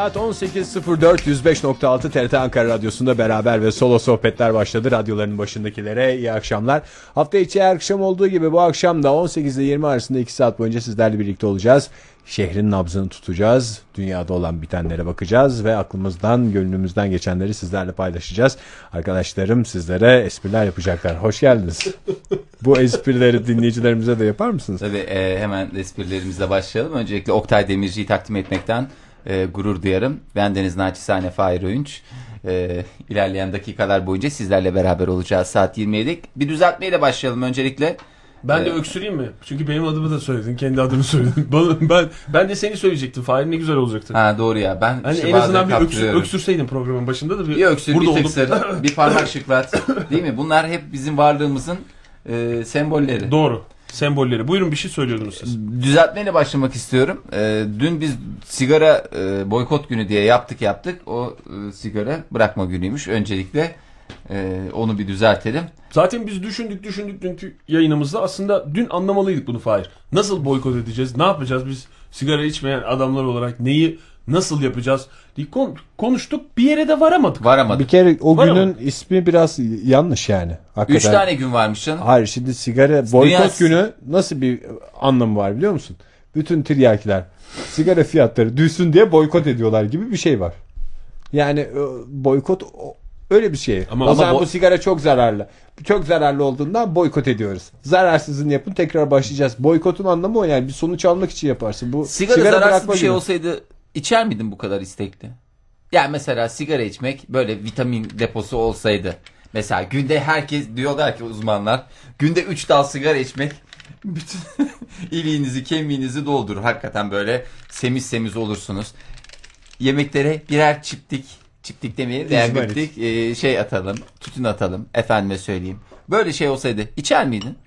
Saat 18.04 105.6 TRT Ankara Radyosu'nda beraber ve solo sohbetler başladı. Radyoların başındakilere iyi akşamlar. Hafta içi her akşam olduğu gibi bu akşam da 18 ile 20 arasında 2 saat boyunca sizlerle birlikte olacağız. Şehrin nabzını tutacağız. Dünyada olan bitenlere bakacağız ve aklımızdan, gönlümüzden geçenleri sizlerle paylaşacağız. Arkadaşlarım sizlere espriler yapacaklar. Hoş geldiniz. bu esprileri dinleyicilerimize de yapar mısınız? Tabii e, hemen esprilerimizle başlayalım. Öncelikle Oktay Demirci'yi takdim etmekten e, gurur duyarım. Ben Deniz Naçizane Fahir Öğünç. E, ilerleyen dakikalar boyunca sizlerle beraber olacağız saat 27'lik. Bir düzeltmeyle başlayalım öncelikle. Ben de Evet. öksüreyim mi? Çünkü benim adımı da söyledin. Kendi adını söyledin. Bana- ben ben de seni söyleyecektim. Fahir ne güzel olacaktı. Ha doğru ya ben Hani işte en azından bir öksür, öksürseydin programın başında da bir, Bir öksür, burada bir tıksır, bir parmak şıklat. Değil mi? Bunlar hep bizim varlığımızın e, sembolleri. Doğru. Sembolleri. Buyurun bir şey söylüyordunuz siz. Düzeltmeyle başlamak istiyorum. Ee, dün biz sigara e, boykot günü diye yaptık yaptık. O e, sigara bırakma günüymüş. Öncelikle e, onu bir düzeltelim. Zaten biz düşündük düşündük dünkü yayınımızda aslında dün anlamalıydık bunu Fahir. Nasıl boykot edeceğiz? Ne yapacağız biz sigara içmeyen adamlar olarak neyi nasıl yapacağız kon- konuştuk. Bir yere de varamadık. Varamadık. Bir kere o Var günün ismi biraz yanlış yani. Hakikaten. Üç tane gün varmış canım. Hayır şimdi sigara boykot Dünya- günü nasıl bir anlamı var biliyor musun? Bütün tiryakiler sigara fiyatları düşsün diye boykot ediyorlar gibi bir şey var. Yani e, boykot öyle bir şey. Ama- o ama zaman bo- bu sigara çok zararlı. Çok zararlı olduğundan boykot ediyoruz. Zararsızını yapın tekrar başlayacağız. Boykotun anlamı o yani bir sonuç almak için yaparsın. Bu Sigara, zararsız bırakma bir şey günü. olsaydı içer miydin bu kadar istekli? Yani mesela sigara içmek böyle vitamin deposu olsaydı. Mesela günde herkes diyorlar ki uzmanlar günde 3 dal sigara içmek bütün iliğinizi kemiğinizi doldurur. Hakikaten böyle semiz semiz olursunuz. Yemeklere birer çiptik çiptik demeyelim de çiptik e, şey atalım tütün atalım efendime söyleyeyim. Böyle şey olsaydı içer miydin?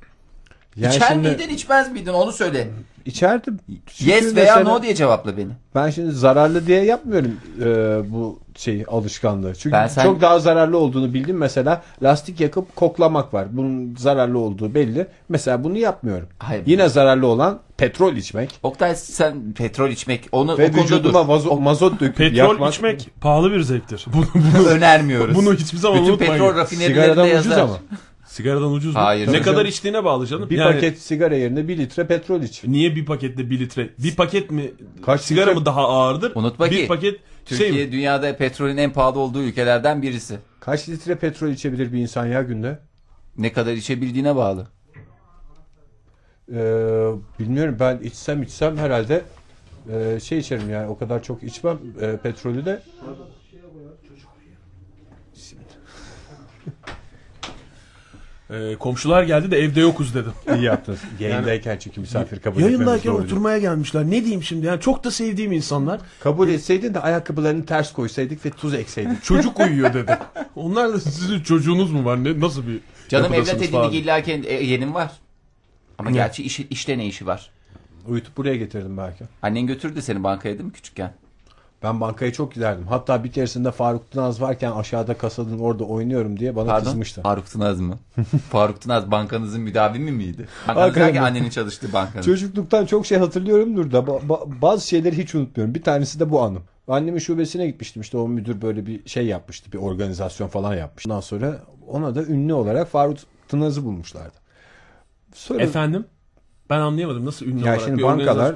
Yani içer şimdi miydin içmez miydin onu söyle. İçerdim. Çünkü Yes veya mesela- no diye cevapla beni. Ben şimdi zararlı diye yapmıyorum e, bu şey alışkanlığı. Çünkü Ben sen- çok daha zararlı olduğunu bildim. Mesela lastik yakıp koklamak var. Bunun zararlı olduğu belli. Mesela bunu yapmıyorum. Hayır. Yine zararlı olan petrol içmek Oktay sen petrol içmek onu ve o vücuduma vazo- mazot döküp Petrol yakmak. içmek pahalı bir zevktir. Bunu, Bunu önermiyoruz. bunu hiçbir zaman Bütün unutmayın. petrol rafinerilerinde Sigaradan yazar. ucuz ama. Sigaradan ucuz mu? Hayır. Ne kadar canım. içtiğine bağlı canım. Bir Yani paket sigara yerine bir litre petrol iç. Niye bir pakette bir litre? Bir paket mi? Kaç sigara litre? mı daha ağırdır? Unutma bir ki, paket Türkiye şey mi? dünyada petrolün en pahalı olduğu ülkelerden birisi. Kaç litre petrol içebilir bir insan ya günde? Ne kadar içebildiğine bağlı. Ee, bilmiyorum ben içsem içsem herhalde e, şey içerim yani o kadar çok içmem e, petrolü de Ee, komşular geldi de evde yokuz dedim. iyi yaptınız. Yayındayken çünkü misafir kabul Yayındayken etmemiz doğru değil. oturmaya gelmişler. Ne diyeyim şimdi? Yani çok da sevdiğim insanlar. Kabul etseydin de ayakkabılarını ters koysaydık ve tuz ekseydik. Çocuk uyuyor dedi. Onlar da sizin çocuğunuz mu var? Ne nasıl bir Canım evlat yapıdasınız edindik falan. illa ki e, yeğenim var. Ama gerçi iş, işte ne işi var? Uyutup buraya getirdim belki. Annen götürdü seni bankaya değil mi küçükken? Ben bankaya çok giderdim. Hatta bir keresinde Faruk Tınaz varken aşağıda kasanın orada oynuyorum diye bana Pardon? kızmıştı. Faruk Tınaz mı? Faruk Tınaz bankanızın müdavimi miydi? Bankanız mi? annenin çalıştığı bankanın. Çocukluktan çok şey hatırlıyorumdur da ba- ba- bazı şeyleri hiç unutmuyorum. Bir tanesi de bu anım. Annemin şubesine gitmiştim işte o müdür böyle bir şey yapmıştı. Bir organizasyon falan yapmış. Ondan sonra ona da ünlü olarak Faruk Tınaz'ı bulmuşlardı. Sonra Efendim? Ben anlayamadım. Nasıl ünlü ya olarak şimdi bir bankalar organizasyon-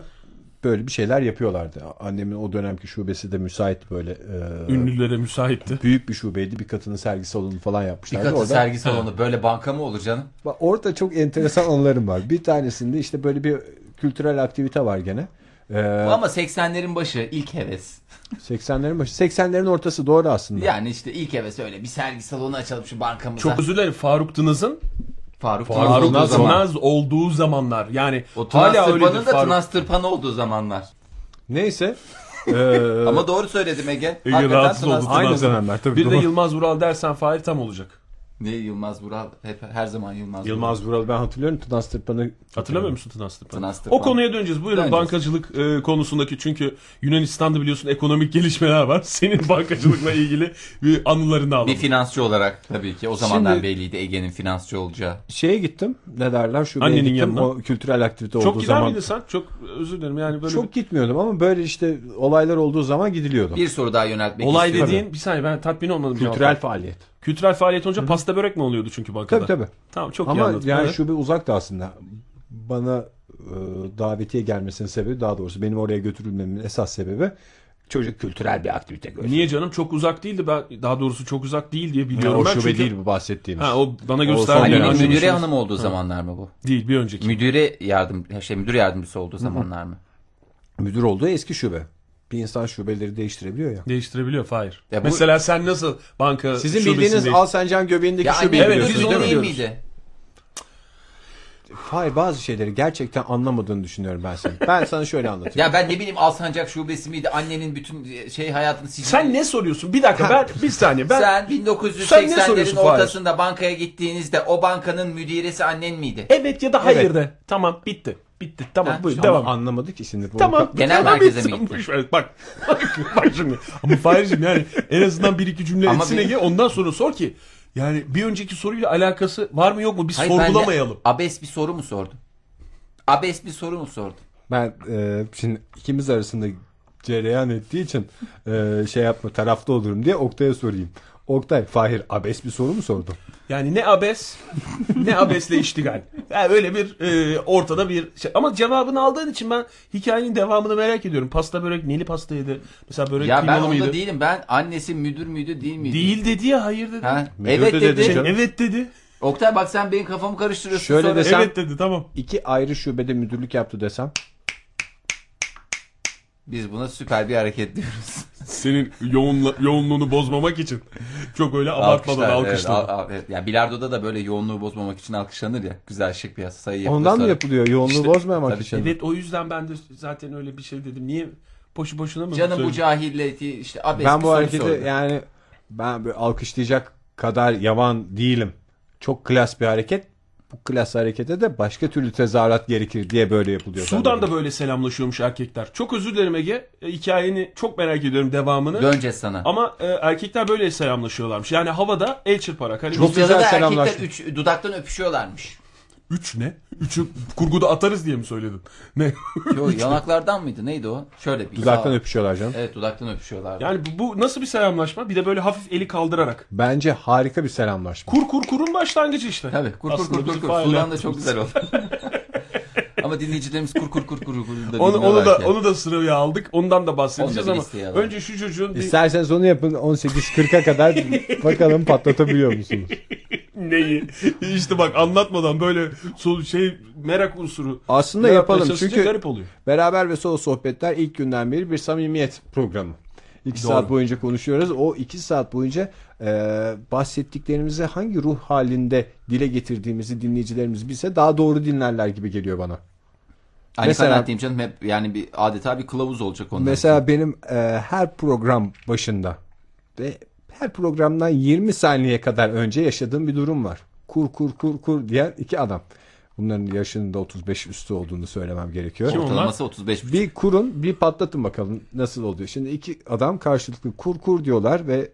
böyle bir şeyler yapıyorlardı. Annemin o dönemki şubesi de müsait böyle e, ünlülere müsaitti. büyük bir şubeydi. Bir katının sergi salonu falan Bir yapmışlardı. katı Orada, sergi salonu böyle banka mı olur canım? Bak orada çok enteresan anılarım var. Bir tanesinde işte böyle bir kültürel aktivite var gene. Ee, Bu ama 80'lerin başı ilk heves. 80'lerin başı. 80'lerin ortası doğru aslında. Yani işte ilk heves öyle bir sergi salonu açalım şu bankamıza. Çok özür dilerim. Faruk Tınaz'ın Faruk, Faruk Tınaz olduğu Tınaz zaman. olduğu zamanlar. Yani O hala öyledir da Faruk. Tınaz Tırpan olduğu zamanlar. Neyse. Ee, Ama doğru söyledim Ege. Ege Hakikaten rahatsız Tınaz oldu. Aynı dönemler tabii. Bir de doğru. Yılmaz Vural dersen Fahir tam olacak. Ne Yılmaz Vural? Hep her zaman Yılmaz. Vural. Yılmaz Vural ben hatırlıyorum. Tınas Tırpan'ı Hatırlamıyor musun Tınas Tırpan? Tınas Tırpan. O konuya döneceğiz. Buyurun Döneceğiz. bankacılık e, konusundaki çünkü Yunanistan'da biliyorsun ekonomik gelişmeler var. Senin bankacılıkla ilgili bir anılarını alalım. Bir finansçı olarak tabii ki o zamanlar Şimdi- belliydi Ege'nin finansçı olacağı. Şeye gittim. Ne derler? Şubeye Annenin gittim. yanına. O kültürel aktivite Çok olduğu gider zaman. miydin sen? Çok özür dilerim yani böyle Çok gitmiyordum ama böyle işte olaylar olduğu zaman gidiliyordum. Bir soru daha yöneltmek olay istiyorum. dediğin bir saniye ben tatmin olmadım. Kültürel cevaptan. faaliyet. Kültürel faaliyet olunca pasta börek mi oluyordu çünkü bankada? Tabii tabii. Tamam çok iyi Ama anladım. yani Evet. şube uzaktı aslında. Bana e, davetiye gelmesinin sebebi daha doğrusu benim oraya götürülmemin esas sebebi çocuk kültürel bir aktivite görsün. Niye canım çok uzak değildi ben daha doğrusu çok uzak değil diye Ya, biliyorum o ben şube çünkü. değil bu bahsettiğimiz. Ha o bana O gösterdi. Annenin müdüre hanım olduğu zamanlar mı bu? Değil bir önceki. Müdüre yardım, şey müdür yardımcısı olduğu zamanlar mı? Müdür olduğu eski şube. Bir insan şubeleri değiştirebiliyor ya. Değiştirebiliyor Fahir. Ya bu- Mesela sen nasıl banka Sizin bildiğiniz değiş- Alsancak'ın göbeğindeki Ya şubeyi Evet, biz onu o değil miydi? Hayır bazı şeyleri gerçekten anlamadığını düşünüyorum ben senin. Ben sana şöyle anlatayım. Ya ben ne bileyim Alsancak şubesi miydi? Annenin bütün şey hayatını sildi. Sen ne soruyorsun? Bir dakika ben bir saniye ben Sen Sen ne 1980'lerin soruyorsun Fahir? ortasında bankaya gittiğinizde o bankanın müdiresi annen miydi? evet ya da hayır Evet. de. Tamam bitti. Bitti. Tamam Ha, buyur devam. anlamadık ki şimdi. Bu- Tamam. Genel tamam, merkeze mi gittin? Boş ver, Bak. bak şimdi. Ama Fahir'cim yani en azından bir iki cümle Ama etsin bir- ondan sonra sor ki. Yani bir önceki soruyla alakası var mı yok mu? Biz Hayır, sorgulamayalım. Abes bir soru mu sordum? Abes bir soru mu sordum? Ben e, şimdi ikimiz arasında cereyan ettiği için e, şey yapma tarafta olurum diye Oktay'a sorayım. Oktay, Fahir abes bir soru mu sordu? Yani ne abes ne abesle iştigal. Yani öyle bir e, ortada bir şey. Ama cevabını aldığın için ben hikayenin devamını merak ediyorum. Pasta börek neli pastaydı? Mesela börek Ya ben kıymalı onda mıydı? değilim. Ben annesi müdür müydü değil miydi? Değil dedi ya hayır dedi. Ha? Müdür Evet de dedi. dedi Şey, evet dedi. Oktay bak sen benim kafamı karıştırıyorsun. Şöyle sonra. desem- Evet dedi tamam. İki ayrı şubede müdürlük yaptı desem. Biz buna süper bir hareket diyoruz. Senin yoğunla, yoğunluğunu bozmamak için çok öyle abartmadan Alkışlar, alkışladın. Evet, al- al- evet. Yani bilardoda da böyle yoğunluğu bozmamak için alkışlanır ya. Güzel şık bir sayı yapılır. Ondan mı yapılıyor? Yoğunluğu İşte, bozmayamak tabii, için. Evet o yüzden ben de zaten öyle bir şey dedim. Niye boşu boşuna mı? Canım bu cahilleti işte abes Ben bu hareketi sordu. yani ben böyle alkışlayacak kadar yavan değilim. Çok klas bir hareket. Bu klas harekete de başka türlü tezahürat gerekir diye böyle yapılıyor. Sudan'da böyle selamlaşıyormuş erkekler. Çok özür dilerim Ege. E, hikayeni çok merak ediyorum devamını. Döneceğiz sana. Ama e, erkekler böyle selamlaşıyorlarmış. Yani havada el çırparak. Hani Çok güzel da erkekler üç, dudaktan öpüşüyorlarmış. Üç ne? Üçü kurguda atarız diye mi söyledin? Ne? Yo yanaklardan mıydı neydi o? Şöyle bir. Dudaktan Sağ- öpüşüyorlar canım. Evet dudaktan öpüşüyorlar. yani bu, bu nasıl bir selamlaşma? Bir de böyle hafif eli kaldırarak. Bence harika bir selamlaşma. Kur kur kurun başlangıcı işte. Tabii kur kur Aslında kur kur kur. Sudan da çok güzel oldu. Ama dinleyicilerimiz kur kur kur kur kur da Onu, onu da ki. onu da sıraya aldık. Ondan da bahsedeceğiz ama önce şu çocuğun bir İsterseniz onu yapın 18.40'a kadar bakalım patlatabiliyor musunuz? Neyi? İşte bak anlatmadan böyle şey merak unsuru. Aslında yaratmaya yapalım çünkü garip oluyor. Beraber ve solo sohbetler ilk günden beri bir samimiyet programı. İki Doğru. saat boyunca konuşuyoruz. O iki saat boyunca e, bahsettiklerimizi hangi ruh halinde dile getirdiğimizi dinleyicilerimiz bilse daha doğru dinlerler gibi geliyor bana. Hani Mesela- diyeyim canım hep yani bir adeta bir kılavuz olacak onlar. Mesela benim e, her program başında ve her programdan 20 saniye kadar önce yaşadığım bir durum var. Kur kur kur kur diyen iki adam. Bunların yaşının da 35 üstü olduğunu söylemem gerekiyor. Kim onlar? Ortalaması 35 Bir kurun bir patlatın bakalım nasıl oluyor. Şimdi iki adam karşılıklı kur kur diyorlar ve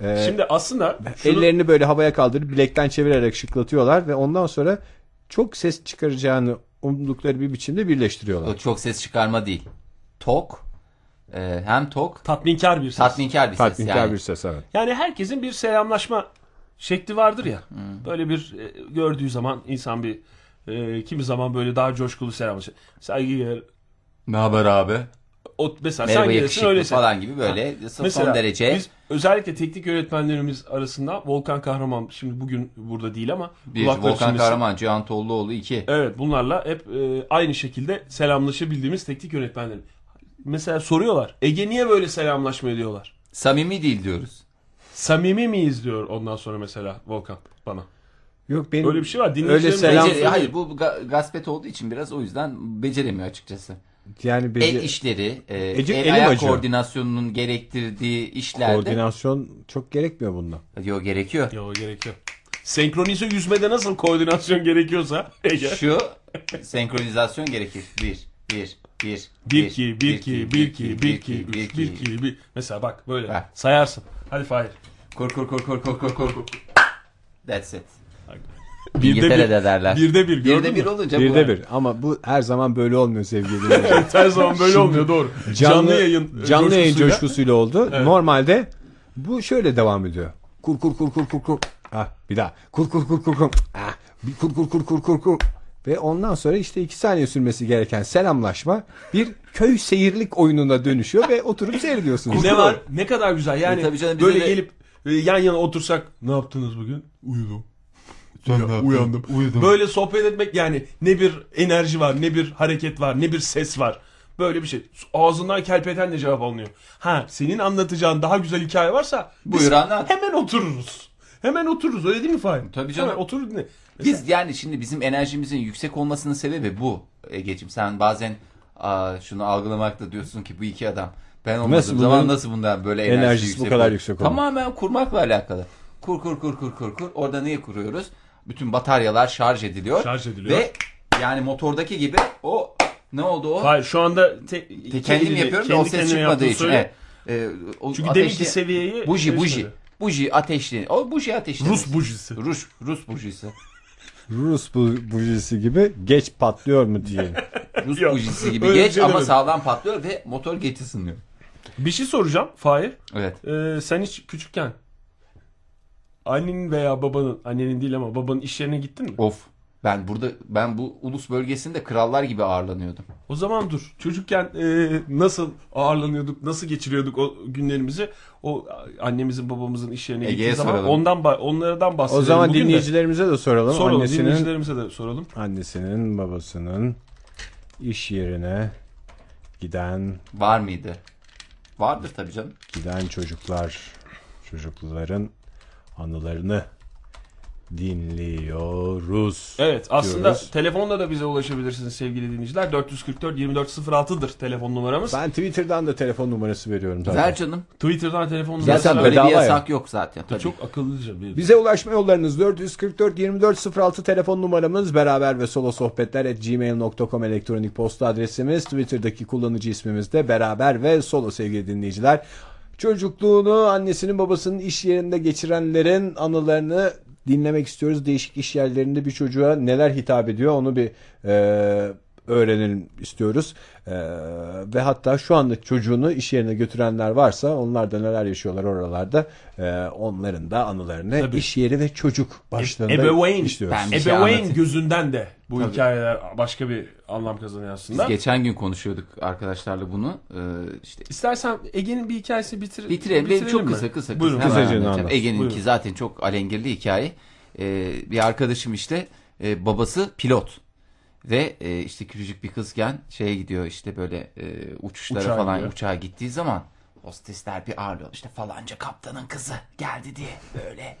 e, Şimdi aslında şunu, ellerini böyle havaya kaldırıp bilekten çevirerek şıklatıyorlar ve ondan sonra çok ses çıkaracağını umdukları bir biçimde birleştiriyorlar. O çok ses çıkarma değil. Tok. E, hem tok. tatminkar bir ses. Tatminkar bir ses Tatminkar yani. bir ses evet. Yani herkesin bir selamlaşma şekli vardır ya. Hmm. Böyle bir e, gördüğü zaman insan bir e, kimi zaman böyle daha coşkulu selamlaşır. Saygıdeğer Ne haber abi? o mesela Merhaba sen gelirsin yakışıklı öyle falan gibi böyle son Mesela derece biz özellikle teknik yönetmenlerimiz arasında Volkan Kahraman şimdi bugün burada değil ama bir Volkan çınlasın. Kahraman, Cihan Tolluoğlu iki. Evet bunlarla hep e, aynı şekilde selamlaşabildiğimiz teknik yönetmenler. Mesela soruyorlar Ege niye böyle selamlaşma ediyorlar? Samimi değil diyoruz. Samimi miyiz diyor ondan sonra mesela Volkan bana. Yok benim Öyle bir şey var. Öyle selam söyleyeyim. hayır bu ga- gaspet olduğu için biraz o yüzden beceremiyor açıkçası. yani El bece- işleri, e, Ece- el ayak acıyor. koordinasyonunun gerektirdiği işlerde koordinasyon çok gerekmiyor bunda. Yo, gerekiyor. Yo gerek yok. senkronize yüzmede nasıl koordinasyon gerekiyorsa Ege. Şu senkronizasyon gerekir. Bir, bir, bir, 1 2 1 2 1 2 1 2 3 1 2 1 Mesela bak böyle Bak. sayarsın. Hadi Fahir. Kur kur kur kur kur kur kur. That's it. Birde İngiltere'de derler. Birde bir gördün Birde bir olunca bu. Birde bir ama bu her zaman böyle olmuyor sevgili dinleyiciler. Her zaman böyle olmuyor doğru. canlı, yayın canlı yayın coşkusuyla- coşkusuyla oldu. Evet. Normalde bu şöyle devam ediyor. Kur kur kur kur kur kur. Ah bir daha. Kur kur kur kur kur. Ah bir kur kur kur kur kur kur. Ve ondan sonra işte iki saniye sürmesi gereken selamlaşma bir köy seyirlik oyununa dönüşüyor ve oturup seyrediyorsunuz. Ne var? Ne kadar güzel. Yani E, tabii canım, bize böyle de- gelip e, yan yana otursak ne yaptınız bugün? Uyudum. Ya, uyandım. Böyle sohbet etmek yani ne bir enerji var, ne bir hareket var, ne bir ses var. Böyle bir şey. Ağzından kelpetenle cevap alınıyor. Ha senin anlatacağın daha güzel hikaye varsa biz Buyur anlat. hemen otururuz. Hemen otururuz öyle değil mi Fahim? Tabii canım. Hemen otur dinle. Biz yani şimdi bizim enerjimizin yüksek olmasının sebebi bu. Egeciğim sen bazen aa, şunu algılamakta diyorsun ki bu iki adam. Ben olmadığım Nasıl zaman nasıl bundan böyle enerji enerjisi yüksek bu kadar olur? yüksek olur? Tamamen kurmakla alakalı. Kur kur kur kur kur kur. Orada neyi kuruyoruz? Bütün bataryalar şarj ediliyor. Şarj ediliyor. Ve yani motordaki gibi o ne oldu o? Hayır şu anda te, Te- kendim yapıyorum da o ses çıkmadığı için. Evet. Ee, o Çünkü ateşli- deminki seviyeyi buji şey buji. söyle. Buji ateşli. O buji ateşli. Rus bujisi. Rus Rus bujisi. Rus bu bujisi gibi geç patlıyor mu diye. Rus Yok, bujisi gibi öyle geç şey ama demedim. sağlam patlıyor ve motor geç ısınıyor. Bir şey soracağım Fahir. Evet. Ee, sen hiç küçükken annenin veya babanın, annenin değil ama babanın iş yerine gittin mi? Of. Ben burada ben bu ulus bölgesinde krallar gibi ağırlanıyordum. O zaman dur. Çocukken e, nasıl ağırlanıyorduk, nasıl geçiriyorduk o günlerimizi? O annemizin, babamızın iş yerine Ege'ye gittiği zaman soralım. ondan ba- onlardan O bahsedelim. zaman bugün de. dinleyicilerimize de soralım. soralım. Annesinin, Dinleyicilerimize de soralım. annesinin babasının iş yerine giden Var mıydı? Vardır tabii canım. giden çocuklar çocukların anılarını dinliyoruz. Evet aslında diyoruz. telefonla da bize ulaşabilirsiniz sevgili dinleyiciler. 444 2406'dır telefon numaramız. Ben Twitter'dan da telefon numarası veriyorum zaten. Ver canım. Twitter'dan telefon Zaten numarası Böyle bedava bir ya. yasak yok zaten. Tabii. çok akıllıca bir. Bize ulaşma yollarınız 444 2406 telefon numaramız beraber ve solo sohbetler at gmail.com elektronik posta adresimiz Twitter'daki kullanıcı ismimiz de beraber ve solo sevgili dinleyiciler. Çocukluğunu annesinin babasının iş yerinde geçirenlerin anılarını dinlemek istiyoruz. Değişik iş yerlerinde bir çocuğa neler hitap ediyor onu bir e, öğrenelim istiyoruz. E, ve hatta şu anda çocuğunu iş yerine götürenler varsa onlar da neler yaşıyorlar oralarda e, onların da anılarını Tabii. iş yeri ve çocuk başlığında Ebeveyn. işliyoruz. Ben- şey Ebeveyn anlatayım. gözünden de bu Tabii. hikayeler başka bir anlam kazanıyor Biz aslında. geçen gün konuşuyorduk arkadaşlarla bunu. Ee, işte İstersen Ege'nin bir hikayesi bitir bitirelim. bitirelim çok mi? kısa kısa kısa. Buyurun. Anlat. Ege'ninki zaten çok alengirli hikaye. Ee, bir arkadaşım işte e, babası pilot. Ve e, işte küçücük bir kızken şeye gidiyor işte böyle e, uçuşlara Uçağa falan gidiyor. uçağa gittiği zaman hostesler bir ağırlıyor. İşte falanca kaptanın kızı geldi diye böyle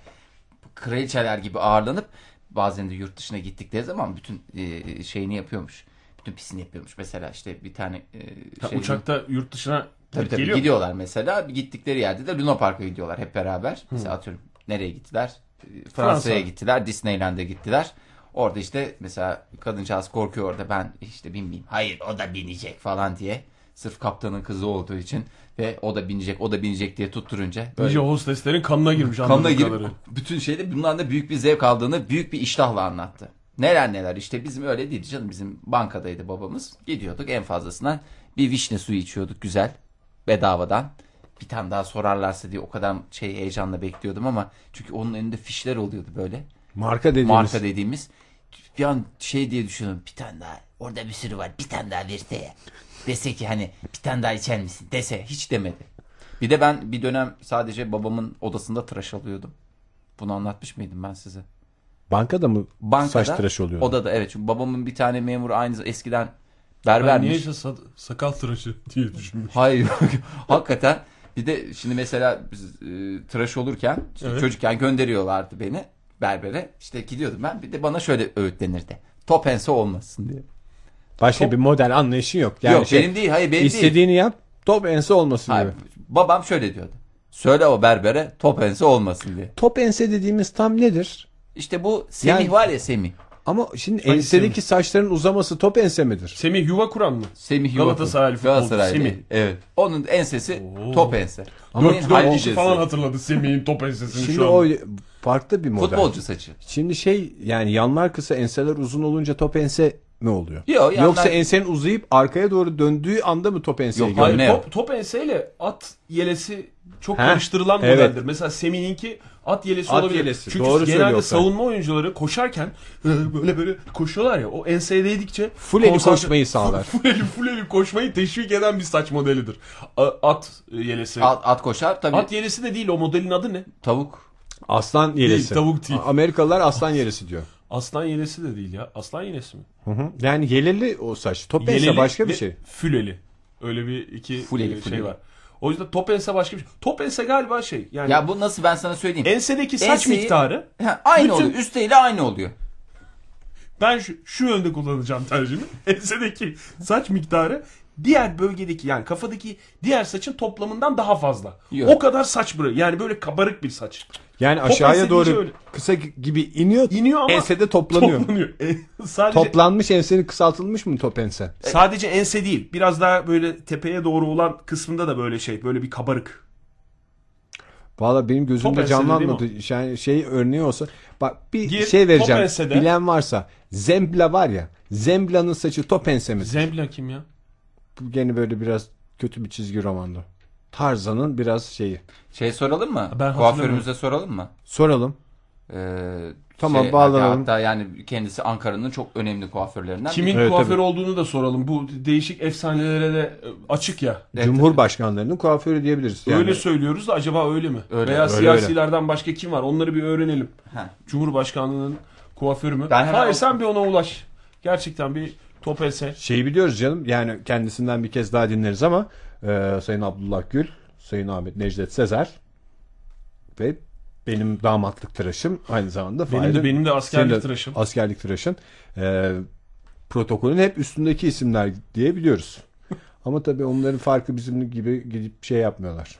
kraliçeler gibi ağırlanıp bazen de yurt dışına gittikleri zaman bütün e, şeyini yapıyormuş. Bütün pisini yapıyormuş. Mesela işte bir tane e, şey- uçakta yurt dışına Tabii tabii geliyor. mu? gidiyorlar mesela. Gittikleri yerde de Luna Park'a gidiyorlar hep beraber. Mesela atıyorum nereye gittiler? Ee, Fransa'ya Fransa. gittiler. Disneyland'e gittiler. Orada işte mesela kadıncağız korkuyor orada ben işte binmeyeyim. Hayır o da binecek falan diye. Sırf kaptanın kızı olduğu için ve o da binecek o da binecek diye tutturunca böyle İyice hosteslerin kanına girmiş kanına girip kadarıyla. bütün şeyde bundan da büyük bir zevk aldığını büyük bir iştahla anlattı. Neler neler işte bizim öyle değildi canım bizim bankadaydı babamız. Gidiyorduk en fazlasından bir vişne suyu içiyorduk güzel bedavadan. Bir tane daha sorarlarsa diye o kadar şey heyecanla bekliyordum ama çünkü onun önünde fişler oluyordu böyle. Marka dediğimiz. Marka dediğimiz. Bir an şey diye düşünüyorum bir tane daha orada bir sürü var bir tane daha verse ya. Dese ki hani bir tane daha içer misin dese hiç demedi. Bir de ben bir dönem sadece babamın odasında tıraş alıyordum. Bunu anlatmış mıydım ben size? Bankada mı Bankada, saç tıraşı oluyor? Odada evet çünkü babamın bir tane memuru aynı eskiden Ben berbermiş. niyeyse sa- sakal tıraşı diye düşünmüş. Hayır hakikaten bir de şimdi mesela biz e, tıraş olurken Evet. çocukken gönderiyorlardı beni berbere. İşte gidiyordum ben bir de bana şöyle öğütlenirdi. Top ense olmasın diye. Başka Top- bir model anlayışın yok. Yani Yok şey, benim değil hayır benim değil. istediğini yap top ense olmasın Hayır, gibi. babam şöyle diyordu. Söyle o berbere top ense olmasın diye. Top ense dediğimiz tam nedir? İşte bu Semih Yani- var ya Semih. Ama şimdi Hangisi ensedeki saçların uzaması top ense midir? Semih yuva kuran mı? Semih Yuvakur. Galatasaraylı futbolcu. Semih. Evet. Onun ensesi Oo. top ense. Ama Bunun Dört, hangi dört kişi cinsi? falan hatırladı Semih'in top ensesini Şimdi şu an. o farklı bir model. Futbolcu saçı. Şimdi şey yani yanlar kısa enseler uzun olunca top ense mi oluyor? Yok, yanlar- Yoksa ensenin uzayıp arkaya doğru döndüğü anda mı top enseye Yok? Hayır, top, top enseyle at yelesi çok Heh, karıştırılan evet. modeldir. Mesela Semih'inki at yelesi At olabilir. yelesi, Çünkü doğru genelde savunma oyuncuları koşarken e, böyle böyle koşuyorlar ya. O enseye değdikçe Full eli konsantre- koşmayı sağlar. Full eli, full eli koşmayı teşvik eden bir saç modelidir. At yelesi. At, At, at koşar tabii. yelesi de değil o modelin adı ne? Tavuk. Aslan yelesi. tavuk değil. Amerikalılar aslan yelesi diyor. Aslan yelesi de değil ya. Aslan yelesi mi? Hı hı. Yani yeleli o saç. Top ense Yeleli başka bir şey. Füleli. Öyle bir iki Fuleli, e, şey fuleli. var. O yüzden top ense başka bir şey. Top ense galiba şey. Yani Ya bu nasıl ben sana söyleyeyim. ensedeki saç Enseyi- miktarı Ha, aynı Bütün- oluyor. Üsteyle aynı oluyor. Ben şu, şu yönde kullanacağım tercihimi. Ensedeki saç miktarı diğer bölgedeki yani kafadaki diğer saçın toplamından daha fazla. Yok. O kadar saç bırak. Yani böyle kabarık bir saç. Yani Top aşağıya doğru öyle. kısa gibi iniyor. İniyor ama ensede toplanıyor. toplanıyor. E, sadece Toplanmış enseni kısaltılmış mı top ense? sadece ense değil. Biraz daha böyle tepeye doğru olan kısmında da böyle şey, böyle bir kabarık. Valla benim Top gözümde ensede canlanmadı. Yani şey örneği olsa. Bak bir Gir, şey vereceğim. top. Bilen varsa. Zembla var ya. Zembla'nın saçı top ense mi? Zembla kim ya? Bu gene böyle biraz kötü bir çizgi romandı. Tarzan'ın biraz şeyi. Şey soralım mı? Ben Kuaförümüze soralım mı? Soralım. Ee, Tamam, şey, bağlanalım. Hatta yani kendisi Ankara'nın çok önemli kuaförlerinden. Kimin Evet, kuaför tabii. olduğunu da soralım. Bu değişik efsanelere de e, açık ya. Evet, Cumhurbaşkanlarının kuaförü diyebiliriz. Yani Öyle söylüyoruz da acaba öyle mi? Öyle, Veya öyle, siyasilerden başka kim var? Onları bir öğrenelim. Ha. Cumhurbaşkanlığının kuaförü mü? Ben Hayır o- sen bir ona ulaş. Gerçekten bir top else. Şeyi biliyoruz canım. Yani kendisinden bir kez daha dinleriz ama e, Sayın Abdullah Gül, Sayın Ahmet Necdet Sezer ve benim damatlık tıraşım aynı zamanda Benim de benim de askerlik de tıraşım. Askerlik tıraşın. E, protokolün hep üstündeki isimler diye biliyoruz. ama tabii onların farkı bizim gibi gidip şey yapmıyorlar.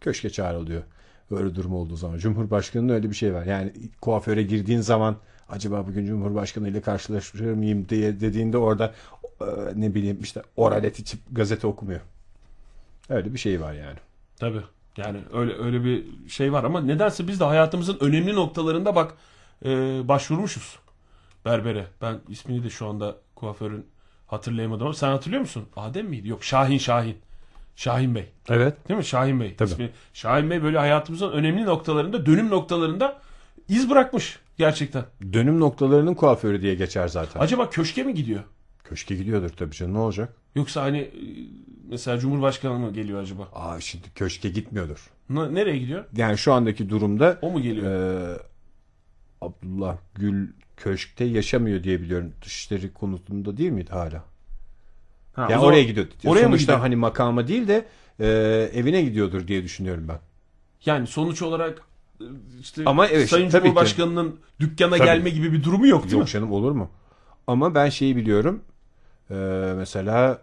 Köşke çağrılıyor. Öyle durum olduğu zaman. Cumhurbaşkanının öyle bir şey var. Yani kuaföre girdiğin zaman acaba bugün Cumhurbaşkanı ile karşılaşır mıyım diye dediğinde orada e, ne bileyim işte oralet içip gazete okumuyor. Öyle bir şey var yani. Tabii. Yani öyle öyle bir şey var ama nedense biz de hayatımızın önemli noktalarında bak e, başvurmuşuz berbere. Ben ismini de şu anda kuaförün hatırlayamadım ama sen hatırlıyor musun? Adem miydi? Yok Şahin Şahin. Şahin Bey. Evet. Değil mi? Şahin Bey. Tabii. İsmi. Şahin Bey böyle hayatımızın önemli noktalarında, dönüm noktalarında iz bırakmış gerçekten. Dönüm noktalarının kuaförü diye geçer zaten. Acaba köşke mi gidiyor? Köşke gidiyordur tabii canım ne olacak? Yoksa hani e, mesela Cumhurbaşkanı mı geliyor acaba? Aa şimdi köşke gitmiyordur. N- nereye gidiyor? Yani şu andaki durumda O mu geliyor? Ee, Abdullah Gül köşkte yaşamıyor diye biliyorum. Dışişleri konutunda değil miydi hala? Ha, Yani oraya gidiyor. oraya mı Sonuçta gidiyor? hani makama değil de e, evine gidiyordur diye düşünüyorum ben. Yani sonuç olarak e, işte Ama evet, Sayın tabii ki. Cumhurbaşkanı'nın dükkana Tabii. gelme gibi bir durumu yok değil Yok mi? canım olur mu? Ama ben şeyi biliyorum. Ee, mesela